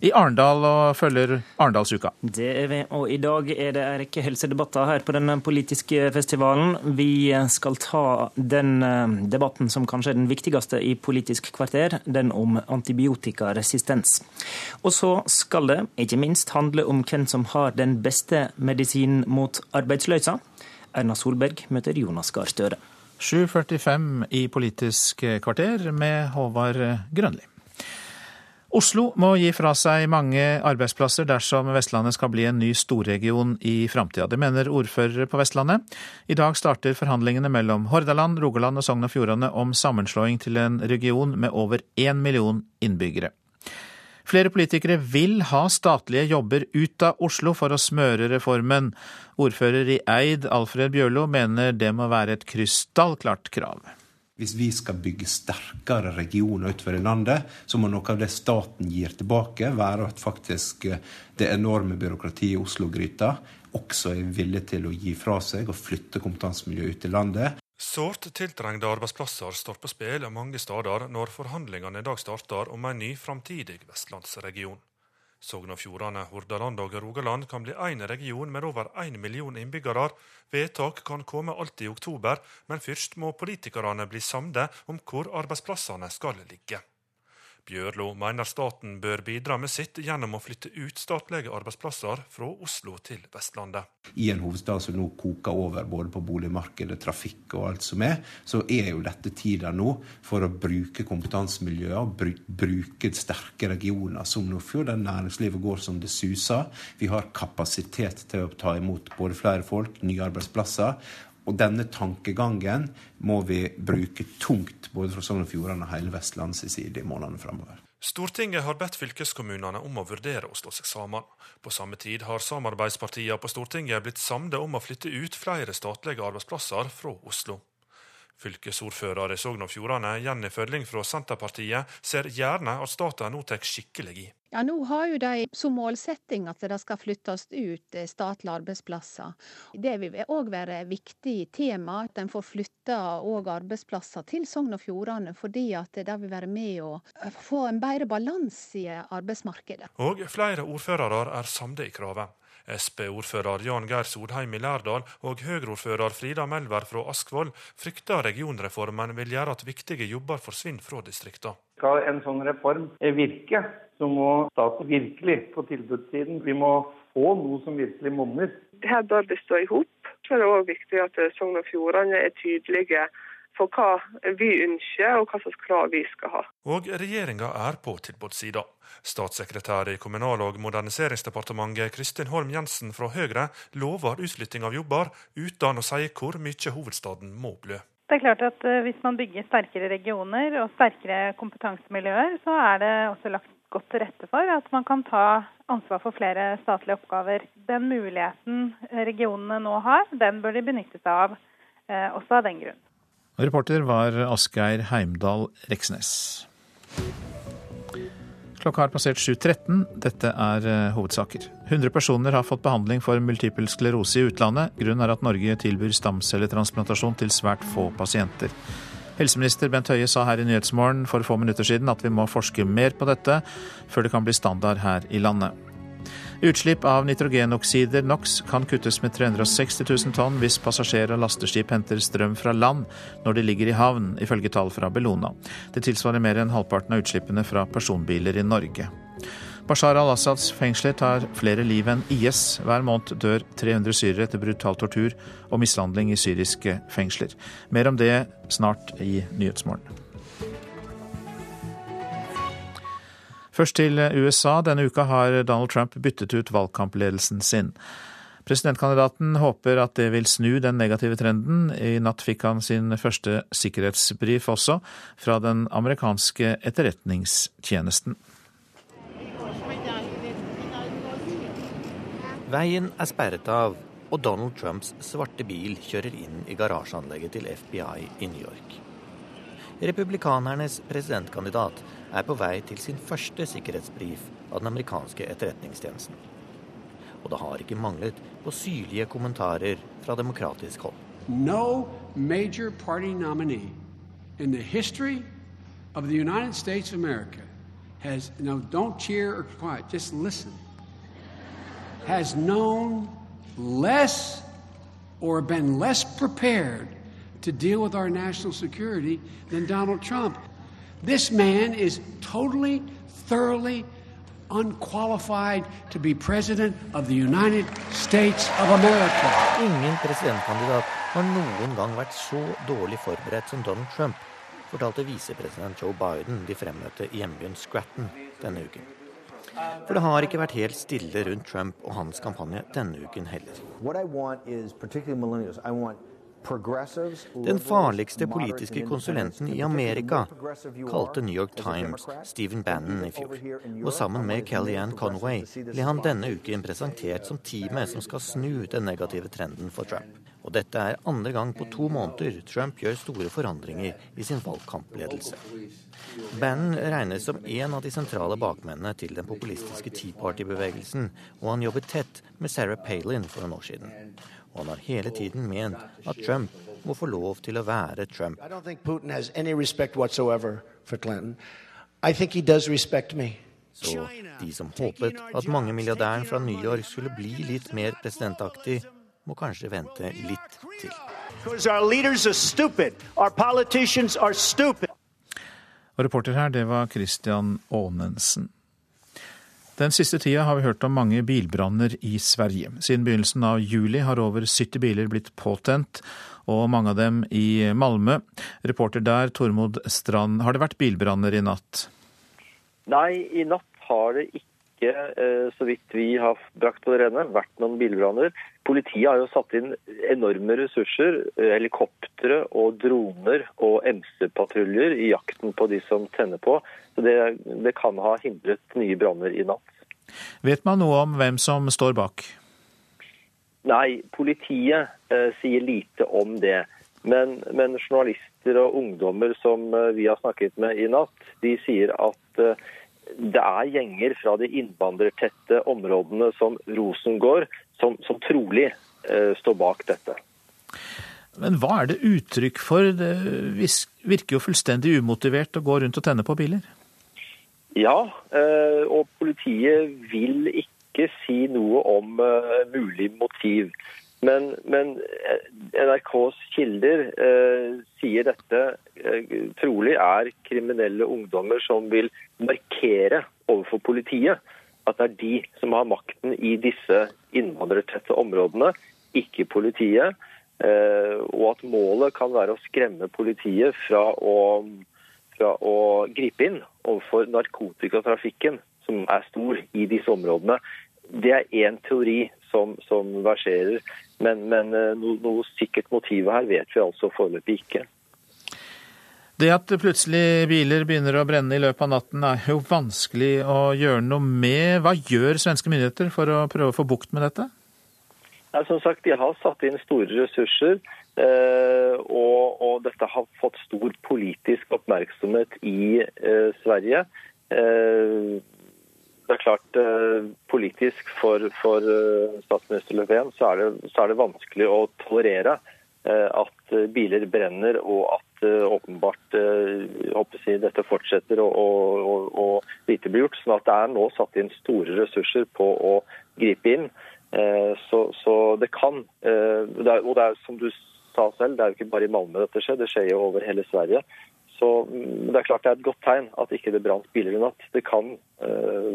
[SPEAKER 1] i Arendal og følger Arendalsuka.
[SPEAKER 32] Det er vi, og i dag er det en rekke helsedebatter her på den politiske festivalen. Vi skal ta den eh, debatten som kanskje er den viktigste i Politisk kvarter, den om antibiotikaresistens. Og så skal det ikke minst handle om hvem som har den beste medisinen mot arbeidsløysa. Erna Solberg møter Jonas Gahr Støre.
[SPEAKER 1] 7.45 i Politisk kvarter med Håvard Grønli. Oslo må gi fra seg mange arbeidsplasser dersom Vestlandet skal bli en ny storregion i framtida. Det mener ordførere på Vestlandet. I dag starter forhandlingene mellom Hordaland, Rogaland og Sogn og Fjordane om sammenslåing til en region med over én million innbyggere. Flere politikere vil ha statlige jobber ut av Oslo for å smøre reformen. Ordfører i Eid, Alfred Bjørlo, mener det må være et krystallklart krav.
[SPEAKER 33] Hvis vi skal bygge sterkere regioner utover i landet, så må noe av det staten gir tilbake, være at faktisk eh, det enorme byråkratiet i Oslo-gryta også er villig til å gi fra seg og flytte kompetansemiljøet ut i landet.
[SPEAKER 34] Sårt tiltrengte arbeidsplasser står på spill mange steder når forhandlingene i dag starter om en ny framtidig vestlandsregion. Sogn og Fjordane, Hordaland og Rogaland kan bli én region med over én million innbyggere. Vedtak kan komme alt i oktober, men først må politikerne bli samde om hvor arbeidsplassene skal ligge. Bjørlo mener staten bør bidra med sitt gjennom å flytte ut statlige arbeidsplasser fra Oslo til Vestlandet.
[SPEAKER 33] I en hovedstad som nå koker over både på boligmarkedet, trafikk og alt som er, så er jo dette tida nå for å bruke kompetansemiljøer, bruke sterke regioner som Nordfjord, der næringslivet går som det suser. Vi har kapasitet til å ta imot både flere folk, nye arbeidsplasser. Og denne tankegangen må vi bruke tungt både fra Sogn og Fjordane og hele Vestlands side i månedene framover.
[SPEAKER 34] Stortinget har bedt fylkeskommunene om å vurdere å slå seg sammen. På samme tid har samarbeidspartiene på Stortinget blitt samde om å flytte ut flere statlige arbeidsplasser fra Oslo. Fylkesordfører i Sogn og Fjordane, Jenny Følling fra Senterpartiet, ser gjerne at staten nå tar skikkelig i.
[SPEAKER 35] Ja, Nå har jo de som målsetting at det skal flyttes ut eh, statlige arbeidsplasser. Det vil òg være et viktig tema, at en får flytta òg arbeidsplasser til Sogn og Fjordane. Fordi at det vil være med å få en bedre balanse i arbeidsmarkedet.
[SPEAKER 34] Og flere ordførere er samde i kravet. Sp-ordfører Jan Geir Sodheim i Lærdal og Høyre-ordfører Frida Melvær fra Askvoll frykter regionreformen vil gjøre at viktige jobber forsvinner fra distriktene.
[SPEAKER 36] Skal en sånn reform virke, så må staten virkelig på tilbudssiden. Vi må få noe som virkelig monner.
[SPEAKER 37] Her bør det stå i hop. Så er det òg viktig at Sogn og Fjordane er tydelige for hva vi ønsker og hva slags krav vi skal ha.
[SPEAKER 34] Og regjeringa er på tilbudssida. Statssekretær i Kommunal- og moderniseringsdepartementet Kristin Holm Jensen fra Høyre lover utflytting av jobber, uten å si hvor mye hovedstaden må blø.
[SPEAKER 38] Det er klart at eh, Hvis man bygger sterkere regioner og sterkere kompetansemiljøer, så er det også lagt godt til rette for at man kan ta ansvar for flere statlige oppgaver. Den muligheten regionene nå har, den bør de benytte seg av, eh, også av den grunn.
[SPEAKER 1] Reporter var Asgeir Heimdal Reksnes. Klokka har passert 7.13. Dette er uh, hovedsaker. 100 personer har fått behandling for multipel sklerose i utlandet. Grunnen er at Norge tilbyr stamcelletransplantasjon til svært få pasienter. Helseminister Bent Høie sa her i Nyhetsmorgen for få minutter siden at vi må forske mer på dette før det kan bli standard her i landet. Utslipp av nitrogenoksider NOx kan kuttes med 360 000 tonn hvis passasjer- og lasteskip henter strøm fra land når de ligger i havn, ifølge tall fra Bellona. Det tilsvarer mer enn halvparten av utslippene fra personbiler i Norge. Bashar al-Assads fengsler tar flere liv enn IS. Hver måned dør 300 syrere etter brutal tortur og mishandling i syriske fengsler. Mer om det snart i Nyhetsmorgen. Først til USA. Denne uka har Donald Trump byttet ut valgkampledelsen sin. Presidentkandidaten håper at det vil snu den negative trenden. I natt fikk han sin første sikkerhetsbrif også, fra den amerikanske etterretningstjenesten.
[SPEAKER 39] Veien er sperret av, og Donald Trumps svarte bil kjører inn i garasjeanlegget til FBI i New York. Republikanernes presidentkandidat er på vei til sin første sikkerhetsbrif av den amerikanske etterretningstjenesten. Og det har ikke manglet på syrlige kommentarer fra demokratisk hold.
[SPEAKER 40] No major party nominee in the history of the United States of America has no don't cheer or quiet, just listen. Has known less or been less prepared to deal with our national security than Donald Trump. This man is totally, thoroughly unqualified to be president of the United States of America.
[SPEAKER 39] Ingen presidentkandidat har noen gang vært så dårlig forberedt som Donald Trump, fortalte visepresident Joe Biden de fremmøtte i hjembyen Scratton denne uken. For det har ikke vært helt stille rundt Trump og hans kampanje denne uken heller. Den farligste politiske konsulenten i Amerika kalte New York Times Stephen Bannon i fjor. Og sammen med Kellyanne Conway ble han denne uken presentert som teamet som skal snu den negative trenden for Trump. Og dette er andre gang på to måneder Trump gjør store forandringer i sin valgkampledelse. Bannon regnes som en av de sentrale bakmennene til den populistiske Tea Party-bevegelsen, og han jobbet tett med Sarah Palin for noen år siden og han har hele tiden ment at Trump må få lov til å være Trump. Så de som håpet at mange milliardæren fra New York skulle bli litt mer presidentaktig, må kanskje vente litt til.
[SPEAKER 1] Og reporter her, det var Christian Aanensen. Den siste tida har vi hørt om mange bilbranner i Sverige. Siden begynnelsen av juli har over 70 biler blitt påtent, og mange av dem i Malmö. Reporter der, Tormod Strand. Har det vært bilbranner i natt?
[SPEAKER 41] Nei, i natt har det ikke, eh, så vidt vi har brakt på det rene, vært noen bilbranner.
[SPEAKER 42] Politiet har jo satt inn enorme ressurser, helikoptre og droner og MC-patruljer i jakten på de som tenner på. Så det, det kan ha hindret nye branner i natt.
[SPEAKER 1] Vet man noe om hvem som står bak?
[SPEAKER 42] Nei, politiet eh, sier lite om det. Men, men, journalister og ungdommer som eh, vi har snakket med i natt, de sier at eh, det er gjenger fra de innvandrertette områdene som Rosengård som, som trolig eh, står bak dette.
[SPEAKER 1] Men hva er det uttrykk for? Det virker jo fullstendig umotivert å gå rundt og tenne på biler?
[SPEAKER 42] Ja, eh, og politiet vil ikke si noe om eh, mulig motiv. Men, men eh, NRKs kilder eh, sier dette eh, trolig er kriminelle ungdommer som vil markere overfor politiet at det er de som har makten i disse innvandrertette områdene, ikke politiet. Eh, og at målet kan være å skremme politiet fra å, fra å gripe inn overfor narkotikatrafikken, som er stor i disse områdene. Det er én teori som, som verserer. Men, men eh, noe, noe, sikkert motiv her vet vi altså foreløpig ikke.
[SPEAKER 1] Det at plutselig biler begynner å brenne i løpet av natten er jo vanskelig å gjøre noe med. Hva gjør svenske myndigheter for å prøve å få bukt med dette?
[SPEAKER 42] Ja, som sagt, De har satt inn store ressurser. Eh, og, og, dette har fått stor politisk oppmerksomhet i eh, Sverige. Eh, det er klart Politisk for, for statsminister Löfven så er, det, så er det vanskelig å tolerere at biler brenner og at åpenbart jeg, dette fortsetter å og, og, lite bli gjort. sånn at Det er nå satt inn store ressurser på å gripe inn. Så, så det kan Og det er, som du sa selv, det er jo ikke bare i Malmö dette skjer, det skjer jo over hele Sverige. Så mm, det er klart det er et godt tegn at ikke det brant biler i natt. Det kan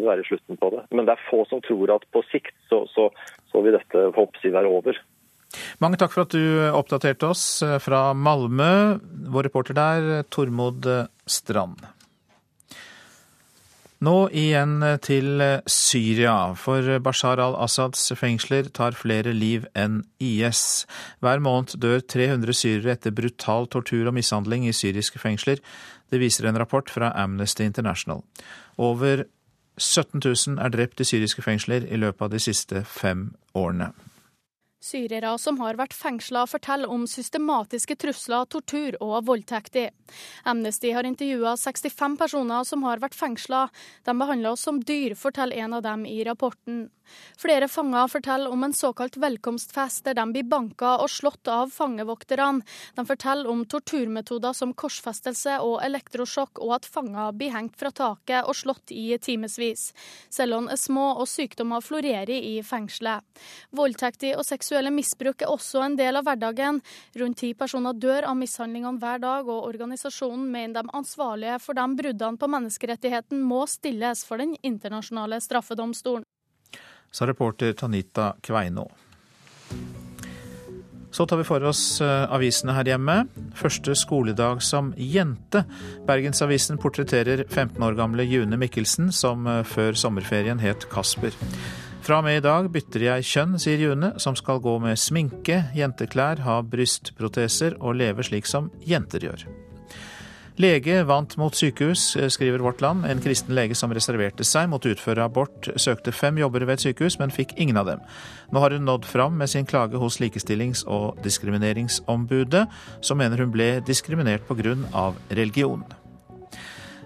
[SPEAKER 42] være slutten på det. Men det er få som tror at på sikt så, så, så vil dette forhåpentligvis være over.
[SPEAKER 1] Mange takk for at du oppdaterte oss eh, fra Malmö. Vår reporter der, Tormod Strand. Nå igjen til Syria, for Bashar al-Assads fengsler tar flere liv enn IS. Hver måned dør 300 syrere etter brutal tortur og mishandling i syriske fengsler. Det viser en rapport fra Amnesty International. Over 17 000 er drept i syriske fengsler i løpet av de siste fem årene.
[SPEAKER 43] Syrere som har vært fengsla, forteller om systematiske trusler, tortur og voldtekter. Amnesty har intervjua 65 personer som har vært fengsla. De behandler oss som dyr, forteller en av dem i rapporten. Flere fanger forteller om en såkalt velkomstfest der de blir banka og slått av fangevokterne. De forteller om torturmetoder som korsfestelse og elektrosjokk, og at fanger blir hengt fra taket og slått i timevis. Cellene er små og sykdommer florerer i fengselet. Voldtekter og seksuelle misbruk er også en del av hverdagen. Rundt ti personer dør av mishandlingene hver dag, og organisasjonen mener de ansvarlige for de bruddene på menneskerettigheten må stilles for Den internasjonale straffedomstolen
[SPEAKER 1] sa reporter Tanita Kveino. Så tar vi for oss eh, avisene her hjemme. Første skoledag som jente. Bergensavisen portretterer 15 år gamle June Mikkelsen, som eh, før sommerferien het Kasper. Fra og med i dag bytter jeg kjønn, sier June, som skal gå med sminke, jenteklær, ha brystproteser og leve slik som jenter gjør. Lege vant mot sykehus, eh, skriver Vårt Land. En kristen lege som reserverte seg mot å utføre abort, søkte fem jobber ved et sykehus, men fikk ingen av dem. Nå har hun nådd fram med sin klage hos Likestillings- og diskrimineringsombudet, som mener hun ble diskriminert pga. religion.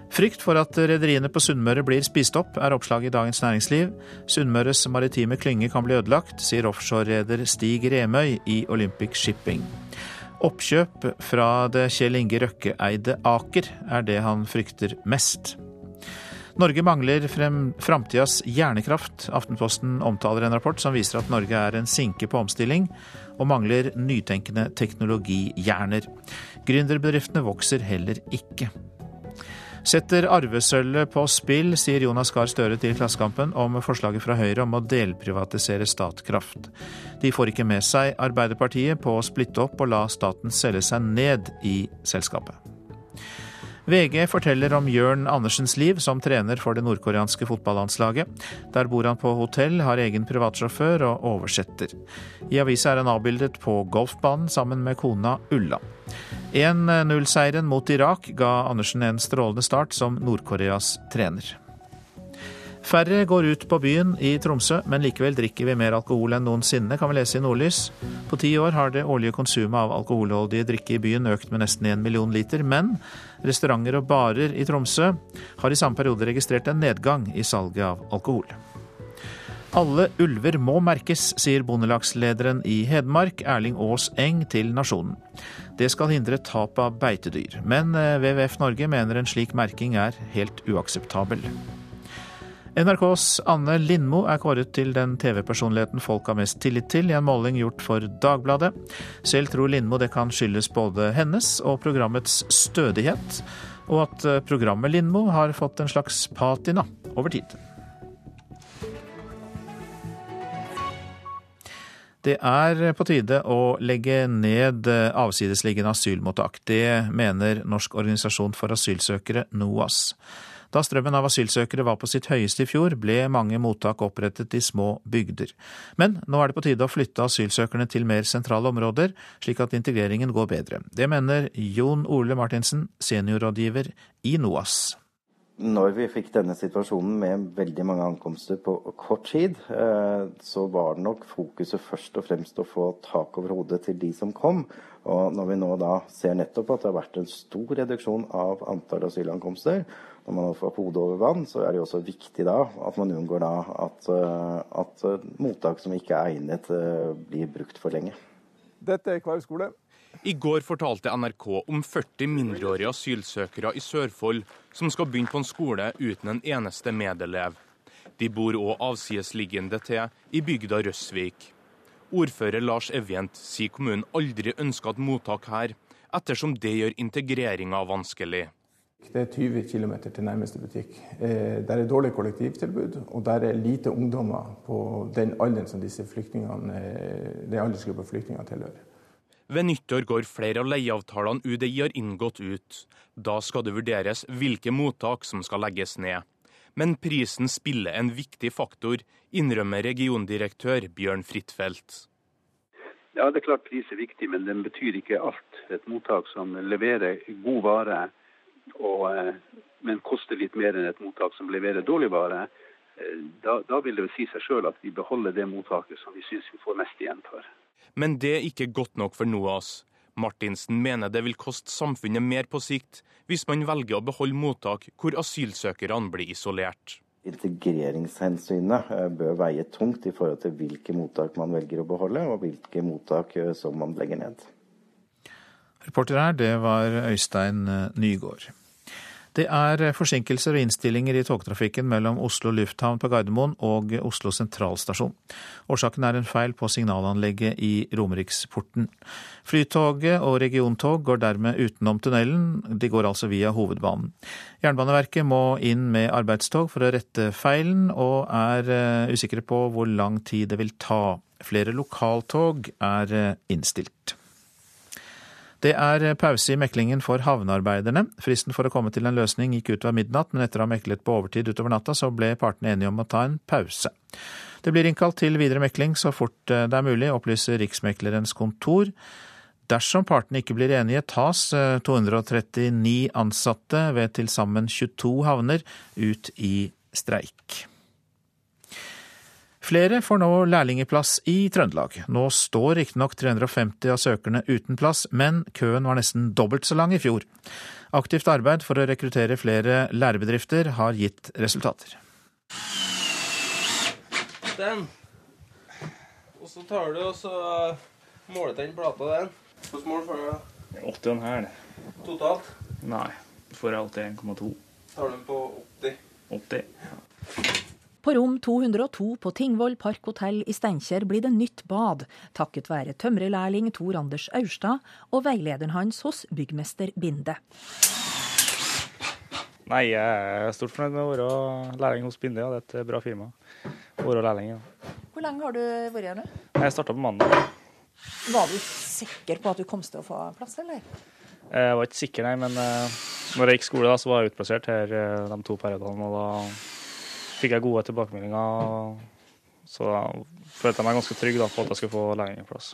[SPEAKER 1] Frykt for at rederiene på Sunnmøre blir spist opp, er oppslaget i Dagens Næringsliv. Sunnmøres maritime klynge kan bli ødelagt, sier offshorereder Stig Remøy i Olympic Shipping. Oppkjøp fra det Kjell Inge Røkke-eide Aker er det han frykter mest. Norge mangler framtidas hjernekraft. Aftenposten omtaler en rapport som viser at Norge er en sinke på omstilling, og mangler nytenkende teknologihjerner. Gründerbedriftene vokser heller ikke. Setter arvesølvet på spill, sier Jonas Gahr Støre til Klassekampen om forslaget fra Høyre om å delprivatisere Statkraft. De får ikke med seg Arbeiderpartiet på å splitte opp og la staten selge seg ned i selskapet. VG forteller om Jørn Andersens liv som trener for det nordkoreanske fotballandslaget. Der bor han på hotell, har egen privatsjåfør og oversetter. I avisa er han avbildet på golfbanen sammen med kona Ulla. 1-0-seieren mot Irak ga Andersen en strålende start som Nord-Koreas trener. Færre går ut på byen i Tromsø, men likevel drikker vi mer alkohol enn noensinne, kan vi lese i Nordlys. På ti år har det årlige konsumet av alkoholholdige drikke i byen økt med nesten én million liter, men restauranter og barer i Tromsø har i samme periode registrert en nedgang i salget av alkohol. Alle ulver må merkes, sier bondelagslederen i Hedmark, Erling Aas Eng, til Nasjonen. Det skal hindre tap av beitedyr, men eh, WWF Norge mener en slik merking er helt uakseptabel. NRKs Anne Lindmo er kåret til den TV-personligheten folk har mest tillit til i en måling gjort for Dagbladet. Selv tror Lindmo det kan skyldes både hennes og programmets stødighet, og at eh, programmet Lindmo har fått en slags patina over tid. Det er på tide å legge ned eh, avsidesliggende asylmottak. Det mener Norsk organisasjon for asylsøkere, NOAS. Da strømmen av asylsøkere var på sitt høyeste i fjor, ble mange mottak opprettet i små bygder. Men nå er det på tide å flytte asylsøkerne til mer sentrale områder, slik at integreringen går bedre. Det mener Jon Ole Martinsen, seniorrådgiver i NOAS.
[SPEAKER 44] Når vi fikk denne situasjonen med veldig mange ankomster på kort tid, eh, så var det nok fokuset først og fremst å få tak over hodet til de som kom. Og når vi nå da ser nettopp at det har vært en stor reduksjon av antall asylankomster, når man får hodet over vann, så er det jo også viktig da at man unngår da at, eh, at eh, mottak som ikke er egnet, eh, blir brukt for lenge.
[SPEAKER 45] Dette er Kvarv skole.
[SPEAKER 46] I går fortalte NRK om 40 mindreårige asylsøkere i Sørfold som skal begynne på en skole uten en eneste medelev. De bor òg avsidesliggende til i bygda Røsvik. Ordfører Lars Evjent sier kommunen aldri ønsker et mottak her, ettersom det gjør integreringa vanskelig.
[SPEAKER 45] Det er 20 km til nærmeste butikk. Eh, der er dårlig kollektivtilbud, og der er lite ungdommer på den alderen som disse flyktningene, eh, den aldersgruppa flyktninger tilhører.
[SPEAKER 46] Ved nyttår går flere av leieavtalene UDI har inngått ut. Da skal det vurderes hvilke mottak som skal legges ned. Men prisen spiller en viktig faktor, innrømmer regiondirektør Bjørn Frittfeldt.
[SPEAKER 47] Ja, det er klart pris er viktig, men den betyr ikke alt. Et mottak som leverer god vare og, eh, men koster litt mer enn et mottak som leverer dårlig vare, eh, da, da vil det si seg sjøl at vi beholder det mottaket som vi syns vi får mest igjen for.
[SPEAKER 46] Men det er ikke godt nok for NOAS. Martinsen mener det vil koste samfunnet mer på sikt hvis man velger å beholde mottak hvor asylsøkerne blir isolert.
[SPEAKER 44] Integreringshensynet eh, bør veie tungt i forhold til hvilke mottak man velger å beholde, og hvilke mottak som man legger ned.
[SPEAKER 1] Reporter her, det var Øystein eh, Nygård. Det er eh, forsinkelser og innstillinger i togtrafikken mellom Oslo lufthavn på Gardermoen og Oslo sentralstasjon. Årsaken er en feil på signalanlegget i Romeriksporten. Flytoget og regiontog går dermed utenom tunnelen, de går altså via hovedbanen. Jernbaneverket må inn med arbeidstog for å rette feilen, og er eh, usikre på hvor lang tid det vil ta. Flere lokaltog er innstilt. Det er pause i meklingen for havnearbeiderne. Fristen for å komme til en løsning gikk utover midnatt, men etter å ha meklet på overtid utover natta, så ble partene enige om å ta en pause. Det blir innkalt til videre mekling så fort eh, det er mulig, opplyser Riksmeklerens kontor. Dersom partene ikke blir enige, tas 239 eh, ansatte ved til sammen 22 havner ut i streik. Flere får nå lærlingeplass i Trøndelag. Nå står riktignok 350 av søkerne uten plass, men køen var nesten dobbelt så lang i fjor. Aktivt arbeid for å rekruttere flere lærebedrifter har gitt resultater.
[SPEAKER 48] Den. Og så tar du og så måler den plata den. Hvor mål får du?
[SPEAKER 49] 8,5.
[SPEAKER 48] Totalt?
[SPEAKER 49] Nei, får jeg alltid 1,2.
[SPEAKER 48] Tar du den på 80?
[SPEAKER 49] 80. Ja.
[SPEAKER 50] På rom 202 på Tingvoll Park hotell i Steinkjer blir det nytt bad, takket være tømrerlærling Tor Anders Aurstad og veilederen hans hos byggmester Binde.
[SPEAKER 49] Nei, jeg er stort fornøyd med å være lærling hos Binde. Ja. Det er et bra firma. å være lærling, ja.
[SPEAKER 50] Hvor lenge har du vært her nå?
[SPEAKER 49] Jeg starta på mandag.
[SPEAKER 50] Var du sikker på at du kom til å få plass, eller?
[SPEAKER 49] Jeg var ikke sikker, nei, men eh, når jeg gikk skole, da, så var jeg utplassert her eh, de to periodene. Og da fikk jeg gode tilbakemeldinger. Så da følte jeg meg ganske trygg da, på at jeg skulle få lærlingplass.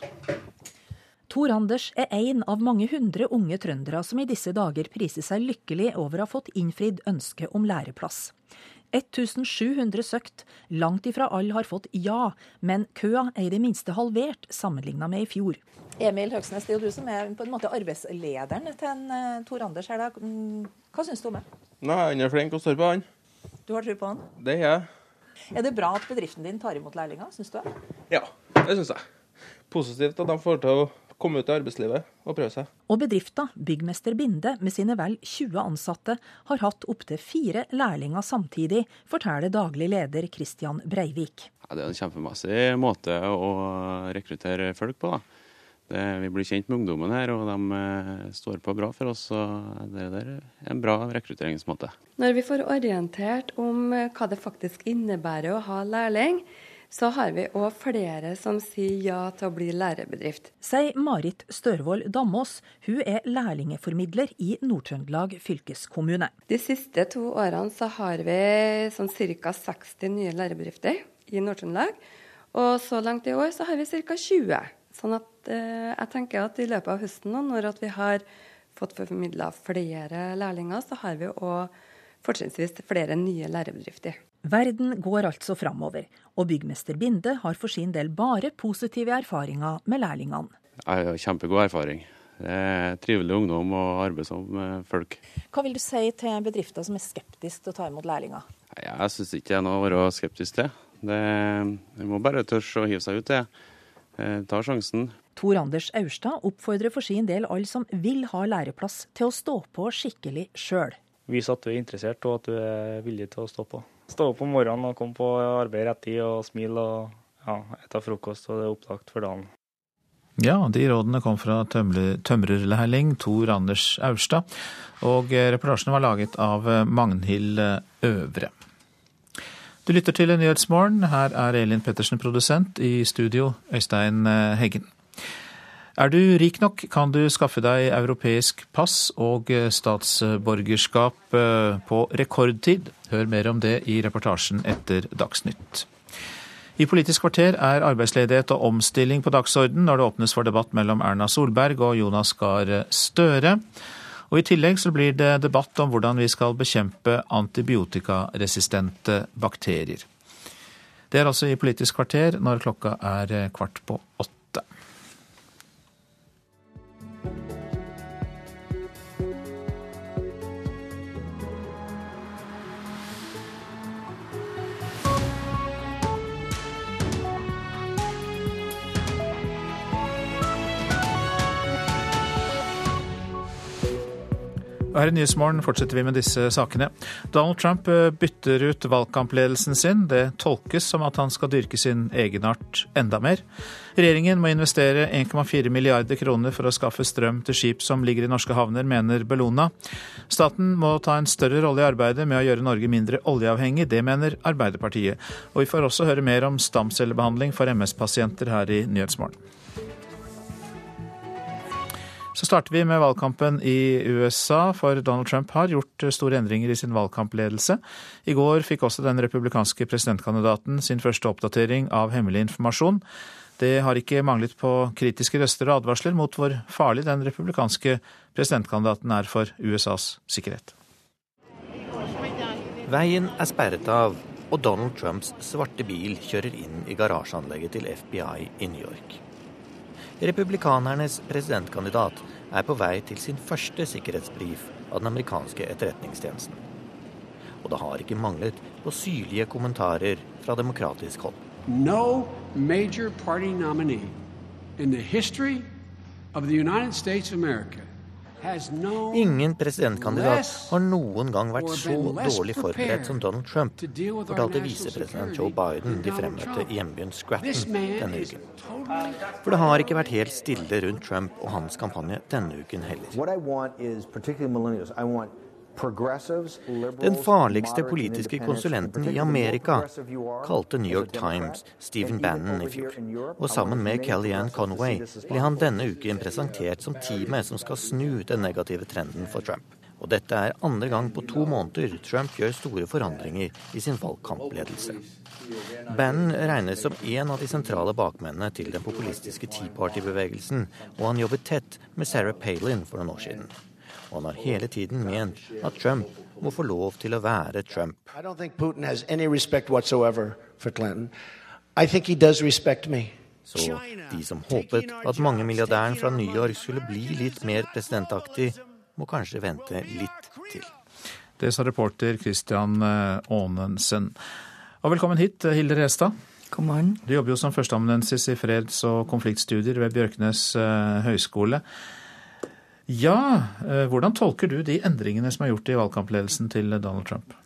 [SPEAKER 50] Tor Anders er en av mange hundre unge trøndere som i disse dager priser seg lykkelig over å ha fått innfridd ønsket om læreplass. 1700 søkt, langt ifra alle har fått ja, men køa er i det minste halvert sammenligna med i fjor. Emil Høgsnes, det er jo du som er på en måte arbeidslederen til en, uh, Tor Anders her. Da. Mm, hva syns du om det?
[SPEAKER 48] Nei, Han er flink og står på han.
[SPEAKER 50] Du har tro på han?
[SPEAKER 48] Det gjør jeg.
[SPEAKER 50] Er det bra at bedriften din tar imot lærlinger, syns du?
[SPEAKER 48] Ja, det syns jeg. Positivt at de får til å komme ut i arbeidslivet og prøve seg.
[SPEAKER 50] Og bedrifta, Byggmester Binde med sine vel 20 ansatte, har hatt opptil fire lærlinger samtidig, forteller daglig leder Christian Breivik.
[SPEAKER 51] Ja, det er en kjempemessig måte å rekruttere folk på. da. Det, vi blir kjent med ungdommen her, og de eh, står på bra for oss. og Det er en bra rekrutteringsmåte.
[SPEAKER 52] Når vi får orientert om eh, hva det faktisk innebærer å ha lærling, så har vi òg flere som sier ja til å bli lærebedrift.
[SPEAKER 50] Sier Marit Størvold Damås. Hun er lærlingeformidler i Nord-Trøndelag fylkeskommune.
[SPEAKER 52] De siste to årene så har vi sånn ca. 60 nye lærebedrifter i Nord-Trøndelag. Og så langt i år så har vi ca. 20. Sånn at eh, jeg tenker at i løpet av høsten, nå, når vi har fått formidla flere lærlinger, så har vi òg fortrinnsvis flere nye lærebedrifter.
[SPEAKER 50] Verden går altså framover, og byggmester Binde har for sin del bare positive erfaringer med lærlingene.
[SPEAKER 51] Jeg har kjempegod erfaring. Det er trivelig ungdom og arbeidsomme folk.
[SPEAKER 50] Hva vil du si til bedrifter som er skeptiske til å ta imot lærlinger?
[SPEAKER 51] Jeg syns ikke det er noe å være skeptisk til. Det, jeg må bare tørre å hive seg ut det. Eh, ta sjansen.
[SPEAKER 50] Tor Anders Aurstad oppfordrer for sin del alle som vil ha læreplass, til å stå på skikkelig sjøl.
[SPEAKER 49] Vis at du er interessert og at du er villig til å stå på. Stå opp om morgenen og komme på arbeid rett tid og smile og ja, ete frokost og det er opplagt for dagen.
[SPEAKER 1] Ja, de rådene kom fra tømrerlærling Tor Anders Aurstad, og eh, reportasjene var laget av eh, Magnhild Øvre. Du lytter til Nyhetsmorgen. Her er Elin Pettersen produsent. I studio Øystein eh, Heggen. Er du rik nok, kan du skaffe deg europeisk pass og statsborgerskap på rekordtid. Hør mer om det i reportasjen etter Dagsnytt. I Politisk kvarter er arbeidsledighet og omstilling på dagsorden når det åpnes for debatt mellom Erna Solberg og Jonas Gahr Støre. Og I tillegg så blir det debatt om hvordan vi skal bekjempe antibiotikaresistente bakterier. Det er altså i Politisk kvarter når klokka er kvart på åtte. Her i Nyhetsmorgen fortsetter vi med disse sakene. Donald Trump eh, bytter ut valgkampledelsen sin. Det tolkes som at han skal dyrke sin egenart enda mer. Regjeringen må investere 1,4 milliarder kroner for å skaffe strøm til skip som ligger i norske havner, mener Bellona. Staten må ta en større rolle i arbeidet med å gjøre Norge mindre oljeavhengig. Det mener Arbeiderpartiet. Og vi får også høre mer om stamcellebehandling for MS-pasienter her i Nyhetsmorgen. Så starter vi med valgkampen i USA, for Donald Trump har gjort store endringer i sin valgkampledelse. I går fikk også den republikanske presidentkandidaten sin første oppdatering av hemmelig informasjon. Det har ikke manglet på kritiske røster og advarsler mot hvor farlig den republikanske presidentkandidaten er for USAs sikkerhet.
[SPEAKER 39] Veien er sperret av, og Donald Trumps svarte bil kjører inn i garasjeanlegget til FBI i New York. Republikanernes presidentkandidat er på vei til sin første sikkerhetsbrief av den amerikanske etterretningstjenesten. Og det har ikke manglet på syrlige kommentarer fra demokratisk hold.
[SPEAKER 40] No major party nominee in the history of the United States of America
[SPEAKER 39] Ingen presidentkandidat har noen gang vært så dårlig forberedt som Donald Trump, fortalte visepresident Joe Biden de fremmøtte i hjembyen Scratton denne uken. For det har ikke vært helt stille rundt Trump og hans kampanje denne uken heller. Den farligste politiske konsulenten i Amerika kalte New York Times Stephen Bannon i fjor. Og sammen med Kellyanne Conway ble han denne uken presentert som teamet som skal snu den negative trenden for Trump. Og dette er andre gang på to måneder Trump gjør store forandringer i sin valgkampledelse. Bannon regnes som en av de sentrale bakmennene til den populistiske Tea Party-bevegelsen, og han jobbet tett med Sarah Palin for noen år siden. Og han har hele tiden ment at Trump må få lov til å være Trump.
[SPEAKER 53] I don't think Putin has any respect whatsoever for Clinton. I think he does respect me.
[SPEAKER 39] Så de som håpet at mangemilliardæren fra New York skulle bli litt mer presidentaktig, må kanskje vente litt til.
[SPEAKER 1] Det sa reporter Christian Aanensen. Og velkommen hit, Hilde Restad.
[SPEAKER 54] God morgen.
[SPEAKER 1] Du jobber jo som førsteamanuensis i freds- og konfliktstudier ved Bjørknes høgskole. Ja, hvordan tolker du de endringene som er gjort i valgkampledelsen til Donald Trump?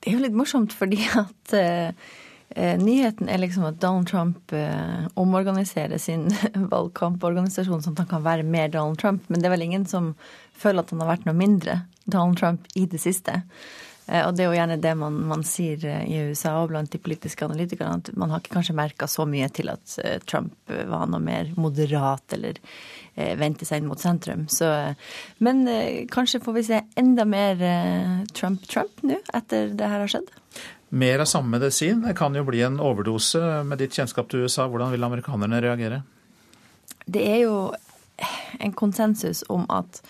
[SPEAKER 54] Det er jo litt morsomt fordi at eh, nyheten er liksom at Donald Trump eh, omorganiserer sin valgkamporganisasjon sånn at han kan være mer Donald Trump. Men det er vel ingen som føler at han har vært noe mindre Donald Trump i det siste. Eh, og det er jo gjerne det man, man sier i USA og blant de politiske analytikerne, at man har ikke kanskje merka så mye til at Trump var noe mer moderat eller eh, vendte seg inn mot sentrum. Så, men eh, kanskje får vi se enda mer Trump-Trump nå, etter det her har skjedd?
[SPEAKER 1] Mer av samme medisin. Det kan jo bli en overdose. Med ditt kjennskap til USA, hvordan vil amerikanerne reagere?
[SPEAKER 54] Det er jo en konsensus om at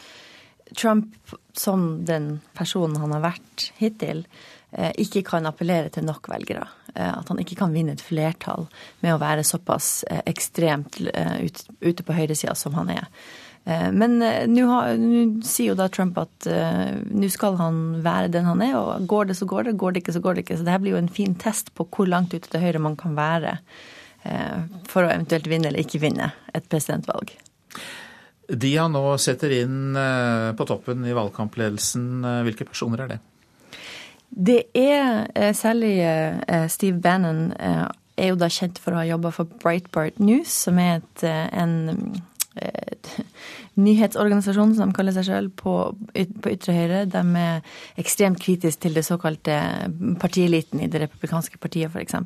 [SPEAKER 54] Trump, som den personen han har vært hittil, ikke kan appellere til nok velgere. At han ikke kan vinne et flertall med å være såpass ekstremt ute på høyresida som han er. Men nå sier jo da Trump at nå skal han være den han er, og går det, så går det. Går det ikke, så går det ikke. Så det her blir jo en fin test på hvor langt ute til høyre man kan være for å eventuelt vinne eller ikke vinne et presidentvalg.
[SPEAKER 1] De han nå setter inn på toppen i valgkampledelsen, hvilke personer er det?
[SPEAKER 54] Det er særlig Steve Bannon er jo da kjent for å ha jobba for Breitbart News, som er et, en nyhetsorganisasjon, som de kaller seg selv, på, på ytre høyre. De er ekstremt kritiske til det såkalte partieliten i det republikanske partiet, f.eks.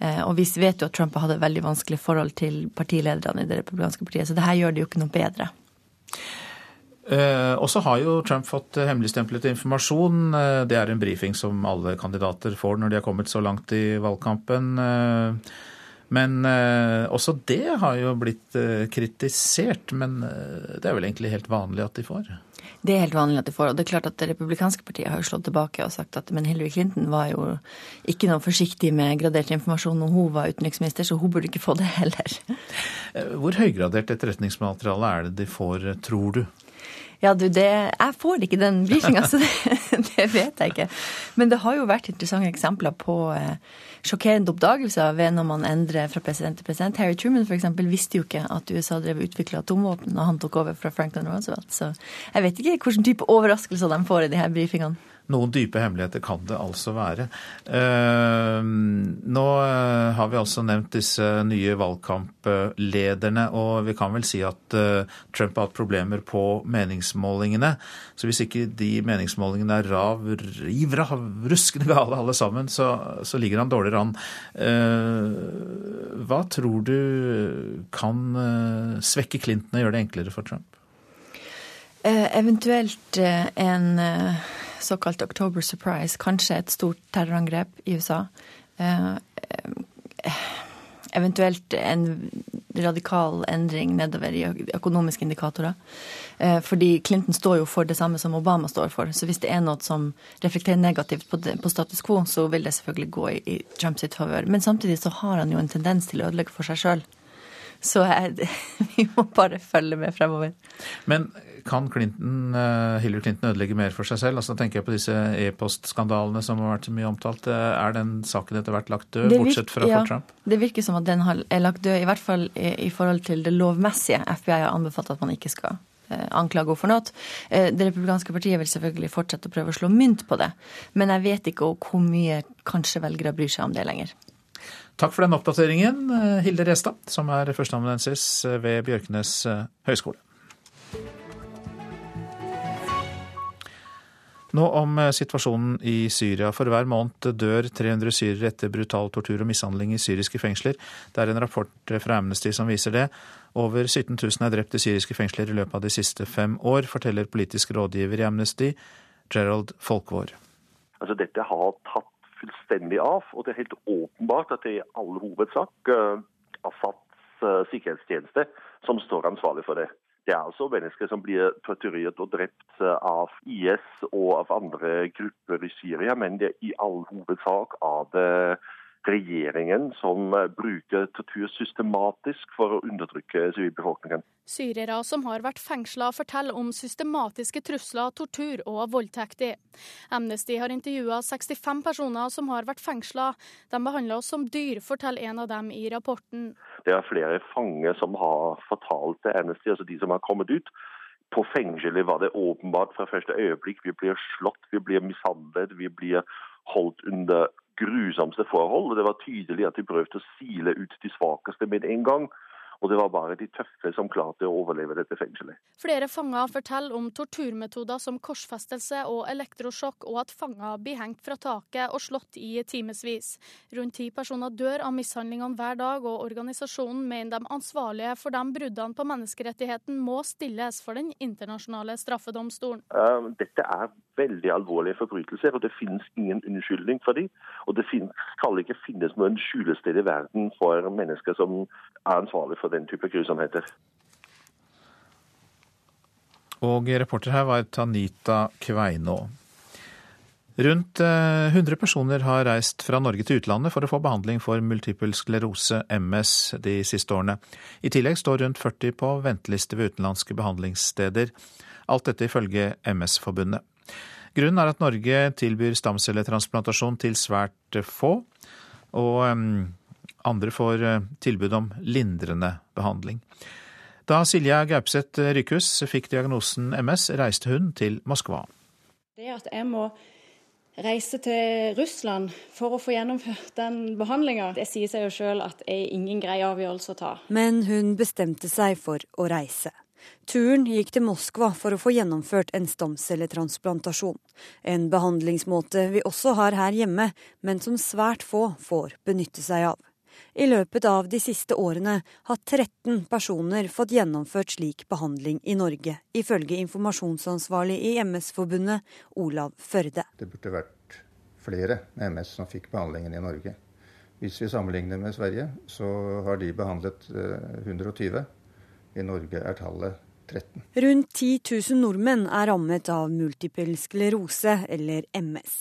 [SPEAKER 54] Eh, og vi vet jo at Trump hadde et veldig vanskelig forhold til partilederne i det republikanske partiet, så det her gjør det jo ikke noe bedre.
[SPEAKER 1] Eh, og så har jo Trump fått hemmeligstemplet informasjon. Eh, det er en brifing som alle kandidater får når de har kommet så langt i valgkampen. Eh, men eh, også det har jo blitt eh, kritisert. Men eh, det er vel egentlig helt vanlig at de får?
[SPEAKER 54] Det er helt vanlig at de får. Og det er klart at Det republikanske partiet har jo slått tilbake og sagt at men Hillary Clinton var jo ikke noe forsiktig med gradert informasjon når hun var utenriksminister, så hun burde ikke få det heller.
[SPEAKER 1] Hvor høygradert etterretningsmateriale er det de får, tror du?
[SPEAKER 54] Ja, du, det, Jeg får ikke den briefinga, så det, det, vet jeg ikke. Men det har jo vært interessante eksempler på eh, sjokkerende oppdagelser ved når man endrer fra president til president. Harry Truman eksempel, visste jo ikke at USA drev utvikla atomvåpen når han tok over fra Franklin Roosevelt. Så jeg vet ikke hvilken type overraskelser de får i de her briefingene.
[SPEAKER 1] Noen dype hemmeligheter kan det altså være. Uh, nå uh, har vi altså nevnt disse nye valgkamplederne, og vi kan vel si at uh, Trump har hatt problemer på meningsmålingene. Så hvis ikke de meningsmålingene er rav, riv rav, ruskende gale alle sammen, så, så ligger han dårligere an. hva tror du kan svekke Clinton og gjøre det enklere for Trump?
[SPEAKER 54] eventuelt en såkalt October Surprise, kanskje et stort terrorangrep i USA. Eh, eventuelt en radikal endring nedover i økonomiske indikatorer. Eh, fordi Clinton står jo for det samme som Obama står for. Så hvis det er noe som reflekterer negativt på, status quo, så vil det selvfølgelig gå i Trumps favør. Men samtidig så har han jo en tendens til å ødelegge for seg sjøl. Så jeg, vi må bare følge med fremover.
[SPEAKER 1] Men kan Clinton, Hillary Clinton ødelegge mer for seg selv? Altså tenker jeg på disse e-postskandalene som har vært så mye omtalt. Er den saken etter hvert lagt død, virker, bortsett fra
[SPEAKER 54] ja,
[SPEAKER 1] for Trump?
[SPEAKER 54] Det virker som at den er lagt død, i hvert fall i, forhold til det lovmessige. FBI har anbefalt at man ikke skal anklage henne for noe. Det republikanske partiet vil selvfølgelig fortsette å prøve å slå mynt på det. Men jeg vet ikke hvor mye kanskje velgere bryr seg om det lenger.
[SPEAKER 1] Takk for den oppdateringen, Hilde Restad, som er førsteamanuensis ved Bjørknes høgskole. Nå om eh, situasjonen i Syria. For hver måned dør 300 syrere etter brutal tortur og mishandling i syriske fengsler. Det er en rapport fra Amnesty som viser det. Over 17 000 er drept i syriske fengsler i løpet av de siste fem år, forteller politisk rådgiver i Amnesty, Gerald Folkvår.
[SPEAKER 55] Altså, dette har tatt fullstendig av, og det er helt åpenbart at det i all hovedsak uh, Assads uh, sikkerhetstjeneste som står ansvarlig for det. Det er altså mennesker som blir torturert og drept eh, av IS og av andre grupper i Syria, men det er i all hovedsak av det regjeringen som eh, bruker tortur systematisk for å undertrykke sivilbefolkningen.
[SPEAKER 43] Syrere som har vært fengsla, forteller om systematiske trusler, tortur og voldtekter. Amnesty har intervjua 65 personer som har vært fengsla. De behandler oss som dyr, forteller en av dem i rapporten.
[SPEAKER 55] Det er flere fanger som har fortalt til Amnesty, altså de som har kommet ut. På fengselet var det åpenbart fra første øyeblikk. Vi blir slått, vi blir mishandlet, vi blir holdt under grusomste forhold. og Det var tydelig at de prøvde å sile ut de svakeste med en gang. Og det var bare de tøffe som klarte å overleve dette fengselet.
[SPEAKER 43] Flere fanger forteller om torturmetoder som korsfestelse og elektrosjokk, og at fanger blir hengt fra taket og slått i timevis. Rundt ti personer dør av mishandlingene hver dag, og organisasjonen mener de ansvarlige for de bruddene på menneskerettigheten må stilles for Den internasjonale straffedomstolen.
[SPEAKER 55] Dette er veldig alvorlige forbrytelser, og det finnes ingen unnskyldning for dem. Og det skal ikke finnes noen skjulested i verden for mennesker som er ansvarlig for den type grusomheter.
[SPEAKER 1] Og reporter her var Tanita Kveinå. Rundt 100 eh, personer har reist fra Norge til utlandet for å få behandling for multipel sklerose, MS, de siste årene. I tillegg står rundt 40 på venteliste ved utenlandske behandlingssteder. Alt dette ifølge MS-forbundet. Grunnen er at Norge tilbyr stamcelletransplantasjon til svært få, og andre får eh, tilbud om lindrende behandling. Da Silja Gaupseth Rykhus fikk diagnosen MS, reiste hun til Moskva.
[SPEAKER 27] Det at jeg må reise til Russland for å få gjennomført den behandlinga, det sier seg jo sjøl at det er ingen grei avgjørelse å ta.
[SPEAKER 28] Men hun bestemte seg for å reise. Turen gikk til Moskva for å få gjennomført en stamcelletransplantasjon. En behandlingsmåte vi også har her hjemme, men som svært få får benytte seg av. I løpet av de siste årene har 13 personer fått gjennomført slik behandling i Norge, ifølge informasjonsansvarlig i MS-forbundet, Olav Førde.
[SPEAKER 56] Det burde vært flere med MS som fikk behandlingen i Norge. Hvis vi sammenligner med Sverige, så har de behandlet 120. Eh, I Norge er tallet 13.
[SPEAKER 28] Rundt 10 000 nordmenn er rammet av multipel sklerose, eller MS.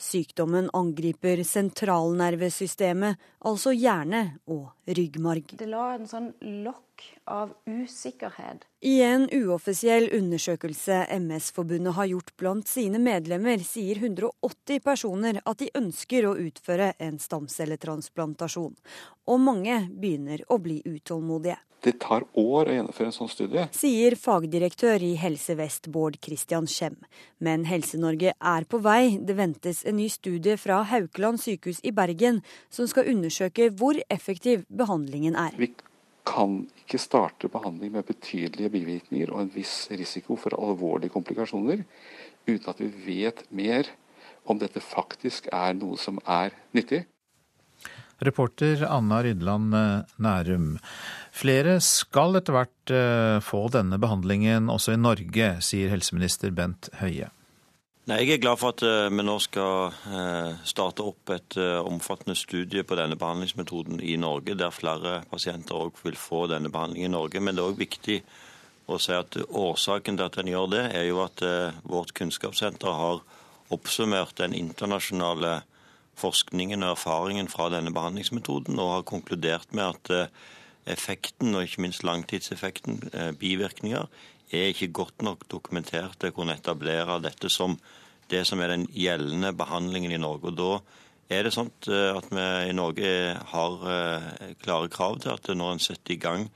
[SPEAKER 28] Sykdommen angriper sentralnervesystemet, altså hjerne og ryggmarg.
[SPEAKER 27] Det la en sånn lokk av usikkerhet.
[SPEAKER 28] I en uoffisiell undersøkelse MS-forbundet har gjort blant sine medlemmer, sier 180 personer at de ønsker å utføre en stamcelletransplantasjon. Og mange begynner å bli utålmodige.
[SPEAKER 30] Det tar år å gjennomføre en sånn studie.
[SPEAKER 28] Sier fagdirektør i Helse Vest Bård Christian Skjem. Men Helse-Norge er på vei. Det ventes en ny studie fra Haukeland sykehus i Bergen som skal undersøke hvor effektiv behandlingen er.
[SPEAKER 30] Vi kan ikke starte behandling med betydelige bivirkninger og en viss risiko for alvorlige komplikasjoner uten at vi vet mer om dette faktisk er noe som er nyttig.
[SPEAKER 1] Reporter Anna Rydland Nærum. Flere skal etter hvert eh, få denne behandlingen også i Norge, sier helseminister Bent Høie.
[SPEAKER 31] Nei, jeg er glad for at eh, vi nå skal eh, starte opp et omfattende studie på denne behandlingsmetoden i Norge, der flere pasienter òg vil få denne behandlingen i Norge. Men det er òg viktig å si at årsaken til at en gjør det, er jo at vårt kunnskapssenter har oppsummert den internasjonale forskningen og erfaringen fra denne behandlingsmetoden og har konkludert med at effekten, og ikke minst langtidseffekten, eh, bivirkninger, er ikke godt nok dokumentert til å kunne etablere dette som det som er den gjeldende behandlingen i Norge. Og Da er det sånn at vi i Norge har eh, klare krav til at når en setter i gang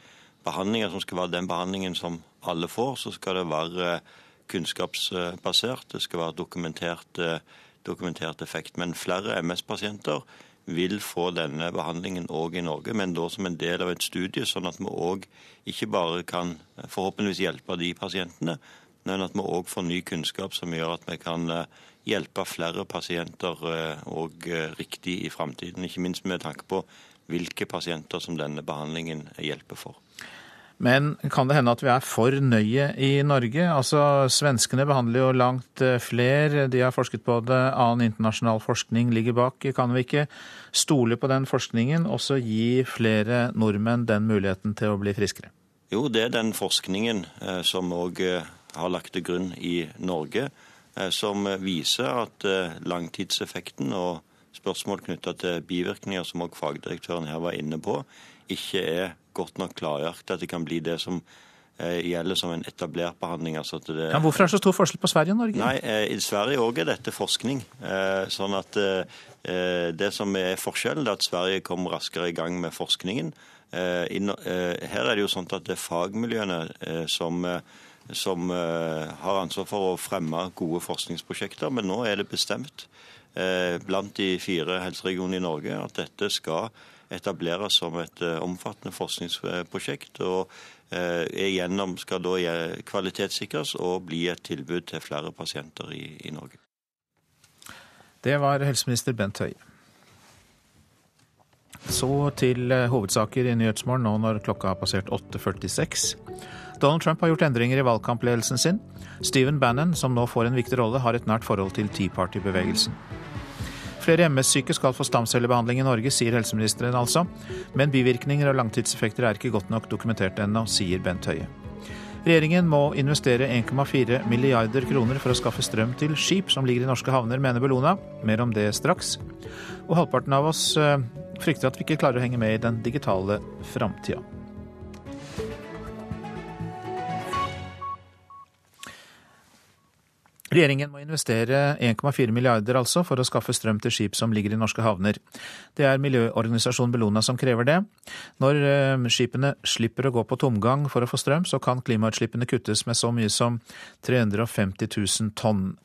[SPEAKER 31] behandlinger som skal være den behandlingen som alle får, så skal det være kunnskapsbasert. Det skal være dokumentert, dokumentert effekt. Men flere MS-pasienter vil få denne behandlingen òg i Norge, men da som en del av et studie, sånn at vi òg ikke bare kan forhåpentligvis hjelpe de pasientene, men at vi òg får ny kunnskap som gjør at vi kan hjelpe flere pasienter og riktig i framtiden. Ikke minst med tanke på hvilke pasienter som denne behandlingen hjelper for.
[SPEAKER 1] Men kan det hende at vi er for nøye i Norge? Altså, Svenskene behandler jo langt eh, flere, de har forsket på det, annen internasjonal forskning ligger bak. Kan vi ikke stole på den forskningen og så gi flere nordmenn den muligheten til å bli friskere?
[SPEAKER 31] Jo, det er den forskningen eh, som òg eh, har lagt til grunn i Norge, som viser at langtidseffekten og spørsmål knytta til bivirkninger, som òg fagdirektøren her var inne på, ikke er godt nok klargjort at det kan bli det som eh, gjelder som en etablert behandling. Altså det,
[SPEAKER 1] ja, hvorfor er det så stor forskjell på Sverige og Norge?
[SPEAKER 31] Nei, eh, I Sverige òg er dette forskning. Eh, sånn at Det som er forskjellen, er at Sverige kom raskere i gang med forskningen. Her er det jo sånn at det er fagmiljøene som som har ansvar for å fremme gode forskningsprosjekter. Men nå er det bestemt blant de fire helseregionene i Norge at dette skal etableres som et eh, omfattende forskningsprosjekt. og eh, igjennom skal da kvalitetssikres og bli et tilbud til flere pasienter i, i Norge.
[SPEAKER 1] Det var helseminister Bent Høie. Så til eh, hovedsaker i Nyhetsmorgen nå når klokka har passert 8.46. Donald Trump har gjort endringer i valgkampledelsen sin. Stephen Bannon, som nå får en viktig rolle, har et nært forhold til Tea Party-bevegelsen. Flere MS-syke skal få stamcellebehandling i Norge, sier helseministeren altså. Men bivirkninger og langtidseffekter er ikke godt nok dokumentert ennå, sier Bent Høie. Regjeringen må investere 1,4 milliarder kroner for å skaffe strøm til skip som ligger i norske havner, mener Bellona. Mer om det straks. Og halvparten av oss eh, frykter at vi ikke klarer å henge med i den digitale framtida. Regjeringen må investere 1,4 milliarder altså for å skaffe strøm til skip som ligger i norske havner. Det er miljøorganisasjonen Bellona som krever det. Når eh, skipene slipper å gå på tomgang for å få strøm, så kan klimautslippene kuttes med så mye som 350 000 tonn.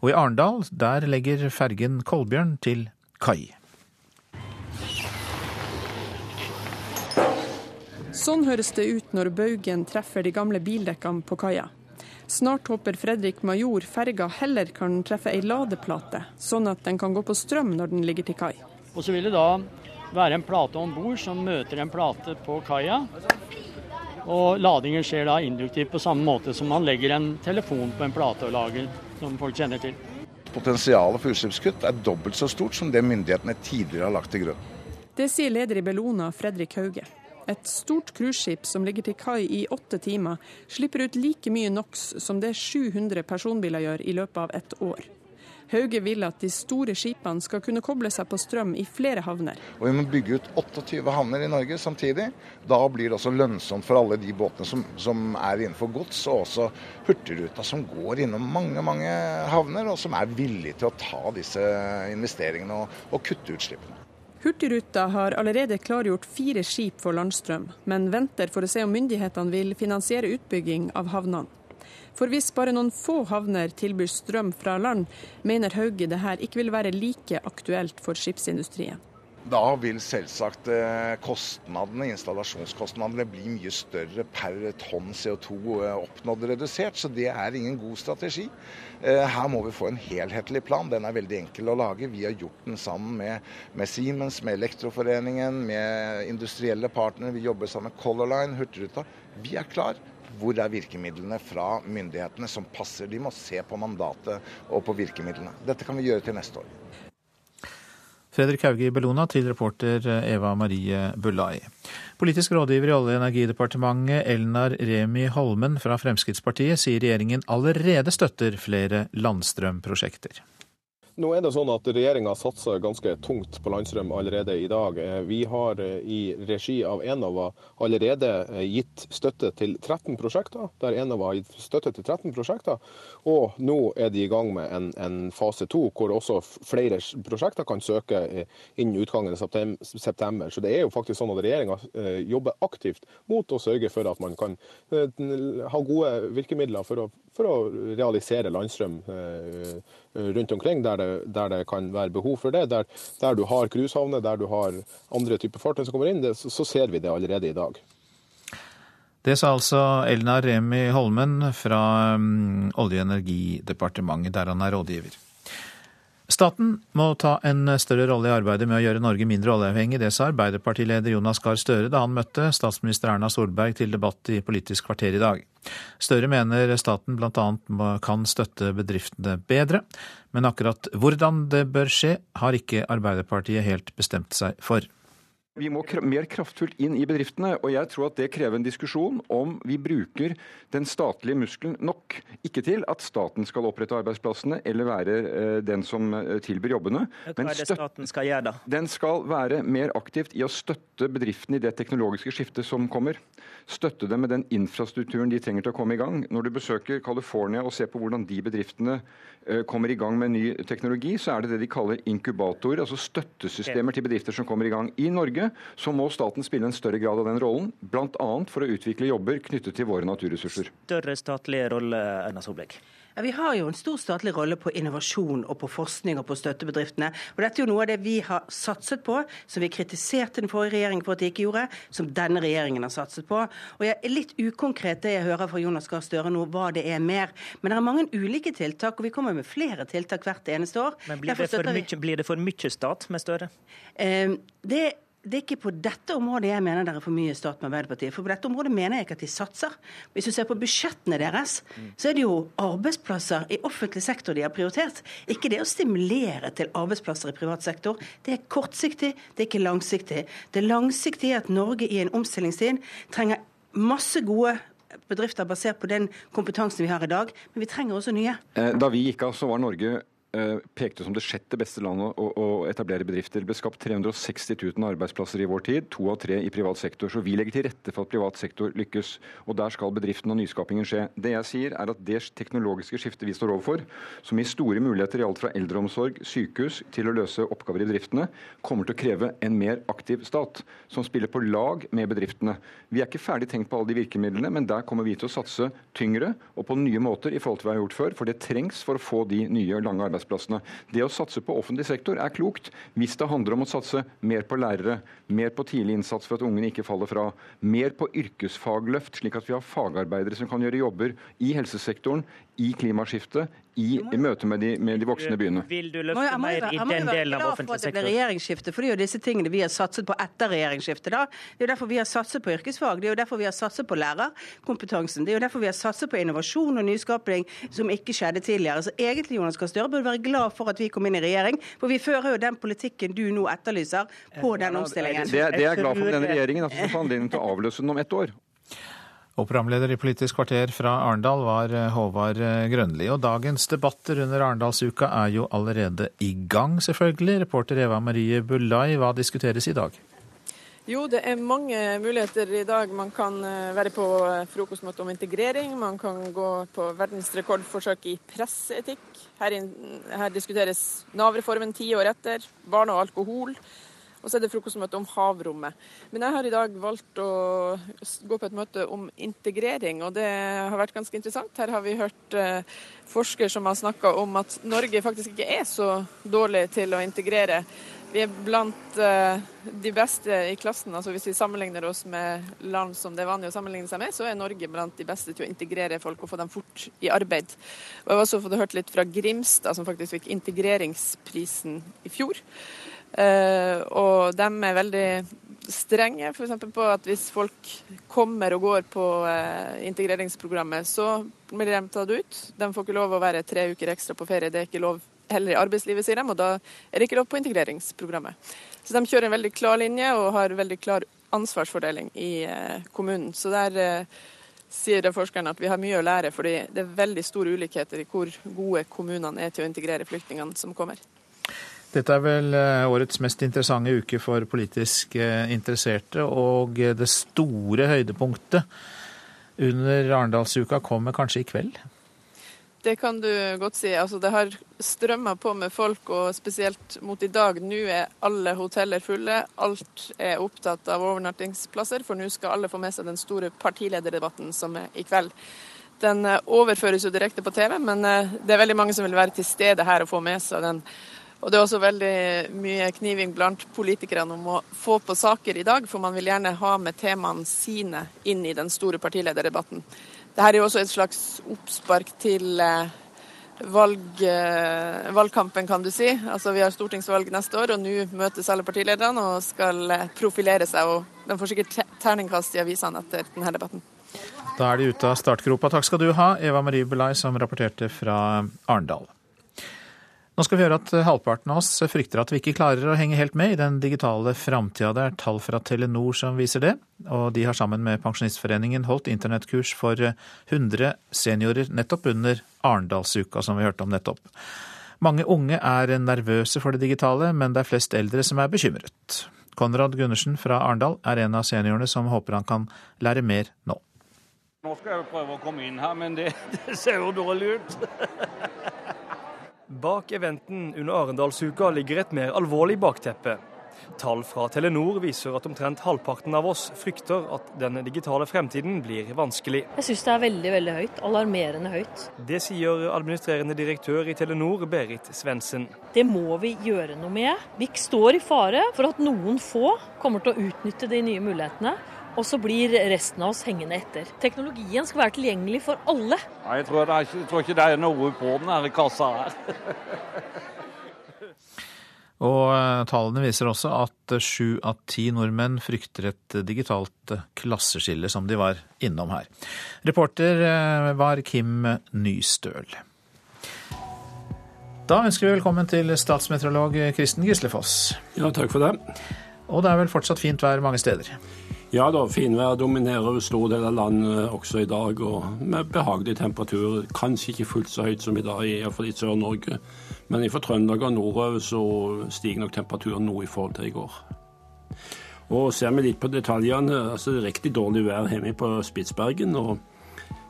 [SPEAKER 1] Og i Arendal, der legger fergen Kolbjørn til kai.
[SPEAKER 2] Sånn høres det ut når baugen treffer de gamle bildekkene på kaia. Snart håper Fredrik Major ferga heller kan treffe ei ladeplate, sånn at den kan gå på strøm når den ligger til kai.
[SPEAKER 57] Og Så vil det da være en plate om bord som møter en plate på kaia. Og ladingen skjer da induktivt på samme måte som man legger en telefon på en plate og lager, som folk kjenner til.
[SPEAKER 4] Potensialet for utslippskutt er dobbelt så stort som det myndighetene tidligere har lagt til grunn.
[SPEAKER 2] Det sier leder i Bellona, Fredrik Hauge. Et stort cruiseskip som ligger til kai i åtte timer, slipper ut like mye NOx som det 700 personbiler gjør i løpet av et år. Hauge vil at de store skipene skal kunne koble seg på strøm i flere havner.
[SPEAKER 4] Og Vi må bygge ut 28 havner i Norge samtidig. Da blir det også lønnsomt for alle de båtene som, som er innenfor gods, og også Hurtigruta som går innom mange mange havner, og som er villige til å ta disse investeringene og, og kutte utslippene.
[SPEAKER 2] Hurtigruta har allerede klargjort fire skip for landstrøm, men venter for å se om myndighetene vil finansiere utbygging av havnene. For hvis bare noen få havner tilbyr strøm fra land, mener Hauge det her ikke vil være like aktuelt for skipsindustrien.
[SPEAKER 4] Da vil selvsagt eh, kostnadene, installasjonskostnadene bli mye større per tonn CO2 eh, oppnådd redusert, så det er ingen god strategi. Eh, her må vi få en helhetlig plan. Den er veldig enkel å lage. Vi har gjort den sammen med, med Siemens, med Elektroforeningen, med industrielle partnere. Vi jobber sammen med Color Line, Hurtigruta. Vi er klar. Hvor er virkemidlene fra myndighetene som passer? De må se på mandatet og på virkemidlene. Dette kan vi gjøre til neste år.
[SPEAKER 1] Fredrik Hauge i Bellona til reporter Eva Marie Bulai. Politisk rådgiver i Olje- og energidepartementet Elnar Remi Holmen fra Fremskrittspartiet sier regjeringen allerede støtter flere landstrømprosjekter.
[SPEAKER 58] Nå er det sånn at Regjeringa satser ganske tungt på landstrøm allerede i dag. Eh, vi har eh, i regi av Enova allerede eh, gitt støtte til 13 prosjekter. Der Enova har gitt støtte til 13 prosjekter. Og nå er de i gang med en, en fase to, hvor også flere prosjekter kan søke innen utgangen av september. Så det er jo faktisk sånn at regjeringa jobber aktivt mot å sørge for at man kan ha gode virkemidler for å, for å realisere landstrøm rundt omkring der det, der det, kan være behov for det. Der, der du har cruisehavner, der du har andre typer fartøy som kommer inn, det, så ser vi det allerede i dag.
[SPEAKER 1] Det sa altså Elna Remi Holmen fra um, Olje- og energidepartementet, der han er rådgiver. Staten må ta en større rolle i arbeidet med å gjøre Norge mindre oljeavhengig. Det sa Arbeiderpartileder Jonas Gahr Støre da han møtte statsminister Erna Solberg til debatt i Politisk kvarter i dag. Støre mener staten bl.a. kan støtte bedriftene bedre, men akkurat hvordan det bør skje, har ikke Arbeiderpartiet helt bestemt seg for.
[SPEAKER 59] Vi må mer kraftfullt inn i bedriftene, og jeg tror at det krever en diskusjon om vi bruker den statlige muskelen nok. Ikke til at staten skal opprette arbeidsplassene eller være eh, den som eh, tilbyr jobbene.
[SPEAKER 60] Hva det staten skal gjøre da?
[SPEAKER 59] Den skal være mer aktivt i å støtte bedriftene i det teknologiske skiftet som kommer. Støtte dem med den infrastrukturen de trenger til å komme i gang. Når du besøker California og ser på hvordan de bedriftene eh, kommer i gang med ny teknologi, så er det det de kaller inkubatorer, altså støttesystemer til bedrifter som kommer i gang. I Norge så må staten spille en større grad av den rollen, bl.a. for å utvikle jobber knyttet til våre naturressurser.
[SPEAKER 60] Større statlig rolle, Erna Solberg?
[SPEAKER 61] Ja, Vi har jo en stor statlig rolle på innovasjon og på forskning og på støttebedriftene. Og Dette er jo noe av det vi har satset på, som vi kritiserte den forrige regjeringen for at de ikke gjorde, som denne regjeringen har satset på. Og Jeg er litt ukonkret det jeg hører fra Jonas Gahr Støre nå, hva det er mer. Men det er mange ulike tiltak, og vi kommer med flere tiltak hvert eneste år.
[SPEAKER 60] Men Blir, det for, mye, blir det for mye stat med Støre?
[SPEAKER 61] Eh, det det er ikke på dette området jeg mener det er for mye stat med Arbeiderpartiet. For på dette området mener jeg ikke at de satser. Hvis du ser på budsjettene deres, så er det jo arbeidsplasser i offentlig sektor de har prioritert. Ikke det å stimulere til arbeidsplasser i privat sektor. Det er kortsiktig, det er ikke langsiktig. Det langsiktige er at Norge i en omstillingstid trenger masse gode bedrifter basert på den kompetansen vi har i dag, men vi trenger også nye.
[SPEAKER 59] Eh, da vi gikk av, så var Norge Eh, pekte som det sjette beste landet å, å, etablere bedrifter. Det ble skapt 360 000 arbeidsplasser i vår tid, to av tre i privat sektor. Så vi legger til rette for at privat sektor lykkes. Og der skal bedriften og nyskapingen skje. Det jeg sier er at det teknologiske skiftet vi står overfor, som gir store muligheter i alt fra eldreomsorg, sykehus til å løse oppgaver i bedriftene, kommer til å kreve en mer aktiv stat, som spiller på lag med bedriftene. Vi er ikke ferdig tenkt på alle de virkemidlene, men der kommer vi til å satse tyngre og på nye måter i forhold til hva vi har gjort før, for det trengs for å få de nye lange arbeidsplassene arbeidsplassene. Det å satse på offentlig sektor er klokt hvis det handler om å satse mer på lærere, mer på tidlig innsats for at ungene ikke faller fra, mer på yrkesfagløft, slik at vi har fagarbeidere som kan gjøre jobber i helsesektoren, i klimaskiftet, i, i møte med de, med de, voksne byene.
[SPEAKER 60] Vil du løfte mer i den delen av offentlig sektor?
[SPEAKER 61] Det blir regjeringsskifte, for det er jo disse tingene vi har satset på etter regjeringsskiftet. da. Det er jo derfor vi har satset på yrkesfag, det er jo derfor vi har satset på lærerkompetansen. Det er jo derfor vi har satset på innovasjon og nyskaping som ikke skjedde tidligere. Så egentlig Jonas Gahr Støre burde være glad for at vi kom inn i regjering, for vi fører jo den politikken du nå etterlyser på den omstillingen.
[SPEAKER 59] Det, det er jeg glad for med denne regjeringen, at vi får anledning til å avløse den om ett år.
[SPEAKER 1] Og programleder i Politisk kvarter fra Arendal var eh, Håvard eh, Grønli. Og dagens debatter under Arendalsuka er jo allerede i gang, selvfølgelig. Reporter Eva Marie Bulai, hva diskuteres i dag?
[SPEAKER 62] Jo, det er mange muligheter i dag. Man kan eh, være på frokostmøte om integrering. Man kan gå på verdensrekordforsøk i presseetikk. Her, her diskuteres Nav-reformen ti år etter. Barn og alkohol. Og så er det frokostmøte om havrommet. Men jeg har i dag valgt å gå på et møte om integrering, og det har vært ganske interessant. Her har vi hørt forsker forskere som har snakka om at Norge faktisk ikke er så dårlig til å integrere. Vi er blant uh, de beste i klassen. altså Hvis vi sammenligner oss med land som det er vanlig å sammenligne seg med, så er Norge blant de beste til å integrere folk og få dem fort i arbeid. Og Jeg har også fått hørt litt fra Grimstad, som faktisk fikk integreringsprisen i fjor. Uh, og de er veldig strenge f.eks. på at hvis folk kommer og går på uh, integreringsprogrammet, så blir de tatt ut. De får ikke lov å være tre uker ekstra på ferie. Det er ikke lov heller i arbeidslivet, sier de, og da er det ikke lov på integreringsprogrammet. Så de kjører en veldig klar linje og har veldig klar ansvarsfordeling i uh, kommunen. Så der sier forskerne at vi har mye å lære, fordi det er veldig store ulikheter i hvor gode kommunene er til å integrere flyktningene som kommer.
[SPEAKER 1] Dette er vel eh, årets mest interessante uke for politisk eh, interesserte, og eh, det store høydepunktet under Arendalsuka kommer kanskje i kveld?
[SPEAKER 62] Det kan du godt si. Altså, det har strømma på med folk, og spesielt mot i dag. Nå er alle hoteller fulle. Alt er opptatt av overnattingsplasser, for nå skal alle få med seg den store partilederdebatten som er i kveld. Den overføres jo direkte på TV, men det er veldig mange som vil være til stede her og få med seg den Og det er også veldig mye kniving blant politikerne om å få på saker i dag, for man vil gjerne ha med temaene sine inn i den store partilederdebatten. Dette er jo også et slags oppspark til eh, valg, eh, valgkampen, kan du si. Altså Vi har stortingsvalg neste år, og nå møtes alle partilederne og skal eh, profilere seg. og De får sikkert terningkast i avisene etter denne debatten.
[SPEAKER 1] Da er de ute av startgropa. Takk skal du ha, Eva Marie Belay, som rapporterte fra Arendal. Nå skal vi høre at halvparten av oss frykter at vi ikke klarer å henge helt med i den digitale framtida. Det er tall fra Telenor som viser det, og de har sammen med Pensjonistforeningen holdt internettkurs for 100 seniorer nettopp under Arendalsuka, som vi hørte om nettopp. Mange unge er nervøse for det digitale, men det er flest eldre som er bekymret. Konrad Gundersen fra Arendal er en av seniorene som håper han kan lære mer nå.
[SPEAKER 63] Nå skal jeg prøve å komme inn her, men det, det ser jo dårlig ut.
[SPEAKER 64] Bak eventen under Arendalsuka ligger et mer alvorlig bakteppe. Tall fra Telenor viser at omtrent halvparten av oss frykter at den digitale fremtiden blir vanskelig.
[SPEAKER 65] Jeg syns det er veldig veldig høyt. Alarmerende høyt.
[SPEAKER 64] Det sier administrerende direktør i Telenor, Berit Svendsen.
[SPEAKER 65] Det må vi gjøre noe med. Vi står i fare for at noen få kommer til å utnytte de nye mulighetene. Og så blir resten av oss hengende etter. Teknologien skal være tilgjengelig for alle.
[SPEAKER 63] Nei, jeg, tror ikke, jeg tror ikke det er noe på den her kassa her.
[SPEAKER 1] Og eh, tallene viser også at sju av ti nordmenn frykter et digitalt klasseskille, som de var innom her. Reporter eh, var Kim Nystøl. Da ønsker vi velkommen til statsmeteorolog Kristen Gislefoss.
[SPEAKER 66] Ja, takk for det.
[SPEAKER 1] Og det er vel fortsatt fint vær mange steder?
[SPEAKER 66] Ja da, finvær dominerer over stor del av landet også i dag, og med behagelig temperatur. Kanskje ikke fullt så høyt som i dag, iallfall i Sør-Norge. Men fra Trøndelag og nordover så stiger nok temperaturen noe i forhold til i går. Og Ser vi litt på detaljene, altså det er riktig dårlig vær hjemme på Spitsbergen. og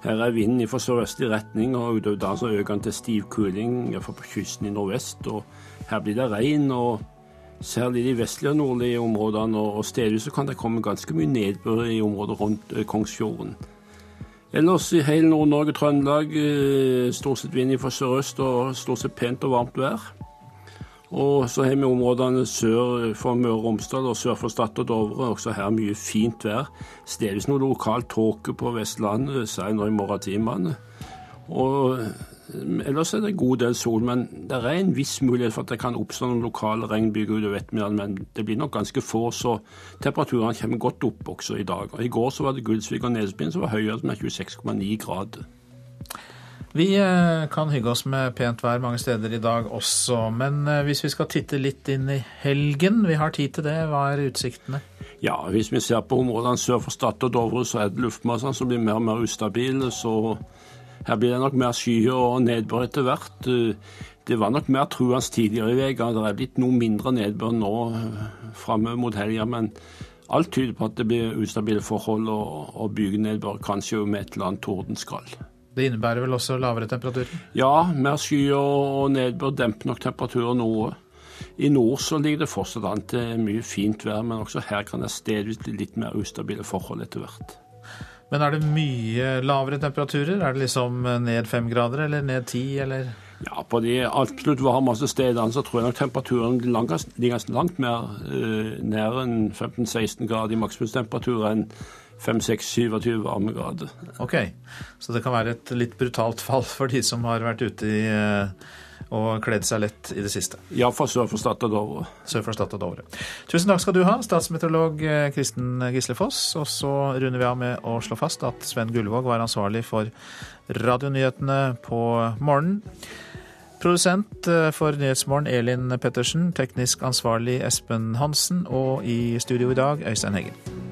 [SPEAKER 66] Her er vinden fra sørøstlig retning, og utover da så øker den til stiv kuling, på kysten i nordvest. og Her blir det regn. og Særlig de vestlige og nordlige områdene, og stedvis kan det komme ganske mye nedbør i området rundt eh, Kongsfjorden. Ellers i hele Nord-Norge Trøndelag eh, stort sett vind fra sørøst og stort sett pent og varmt vær. Og så har vi områdene sør for Møre og Romsdal og sør for Stad og Dovre. Også her mye fint vær. Stedvis noe lokal tåke på Vestlandet, nå i morgentimene. Og Ellers er det en god del sol, men det er en viss mulighet for at det kan oppstå noen lokale regnbyger utover ettermiddagen. Men det blir nok ganske få, så temperaturene kommer godt opp også i dag. Og I går så var det Gullsvik og Nesbyen som var høyere, med 26,9 grader.
[SPEAKER 1] Vi eh, kan hygge oss med pent vær mange steder i dag også, men eh, hvis vi skal titte litt inn i helgen, vi har tid til det, hva er utsiktene?
[SPEAKER 66] Ja, Hvis vi ser på områdene sør for Stad og Dovre, så er det luftmassene som blir mer og mer ustabile. så her blir det nok mer skyer og nedbør etter hvert. Det var nok mer truende tidligere i uka. Det er blitt noe mindre nedbør nå eh, framover mot helga. Men alt tyder på at det blir ustabile forhold og, og bygenedbør, kanskje med et eller annet tordenskall.
[SPEAKER 1] Det innebærer vel også lavere temperaturer?
[SPEAKER 66] Ja, mer skyer og nedbør demper nok temperaturen noe. I nord så ligger det fortsatt an til mye fint vær, men også her kan det stedvis bli litt mer ustabile forhold etter hvert.
[SPEAKER 1] Men er det mye lavere temperaturer? Er det liksom ned fem grader eller ned ti, eller?
[SPEAKER 66] Ja, på de absolutt varmeste stedene så tror jeg nok temperaturen ligger langt mer uh, nær enn 15-16 grader i maksimumstemperatur enn 5-6-27 varmegrader.
[SPEAKER 1] Ok, så det kan være et litt brutalt fall for de som har vært ute i uh og kledd seg lett i det siste.
[SPEAKER 66] Ja, sør for Stad og Dovre.
[SPEAKER 1] Sør for Stad og Dovre. Tusen takk skal du ha, statsmeteorolog eh, Kristen Gislefoss. Og så runder vi av med å slå fast at Sven Gullvåg var ansvarlig for radionyhetene på morgenen. Produsent eh, for Nyhetsmorgen Elin Pettersen, teknisk ansvarlig Espen Hansen, og i studio i dag Øystein Heggen.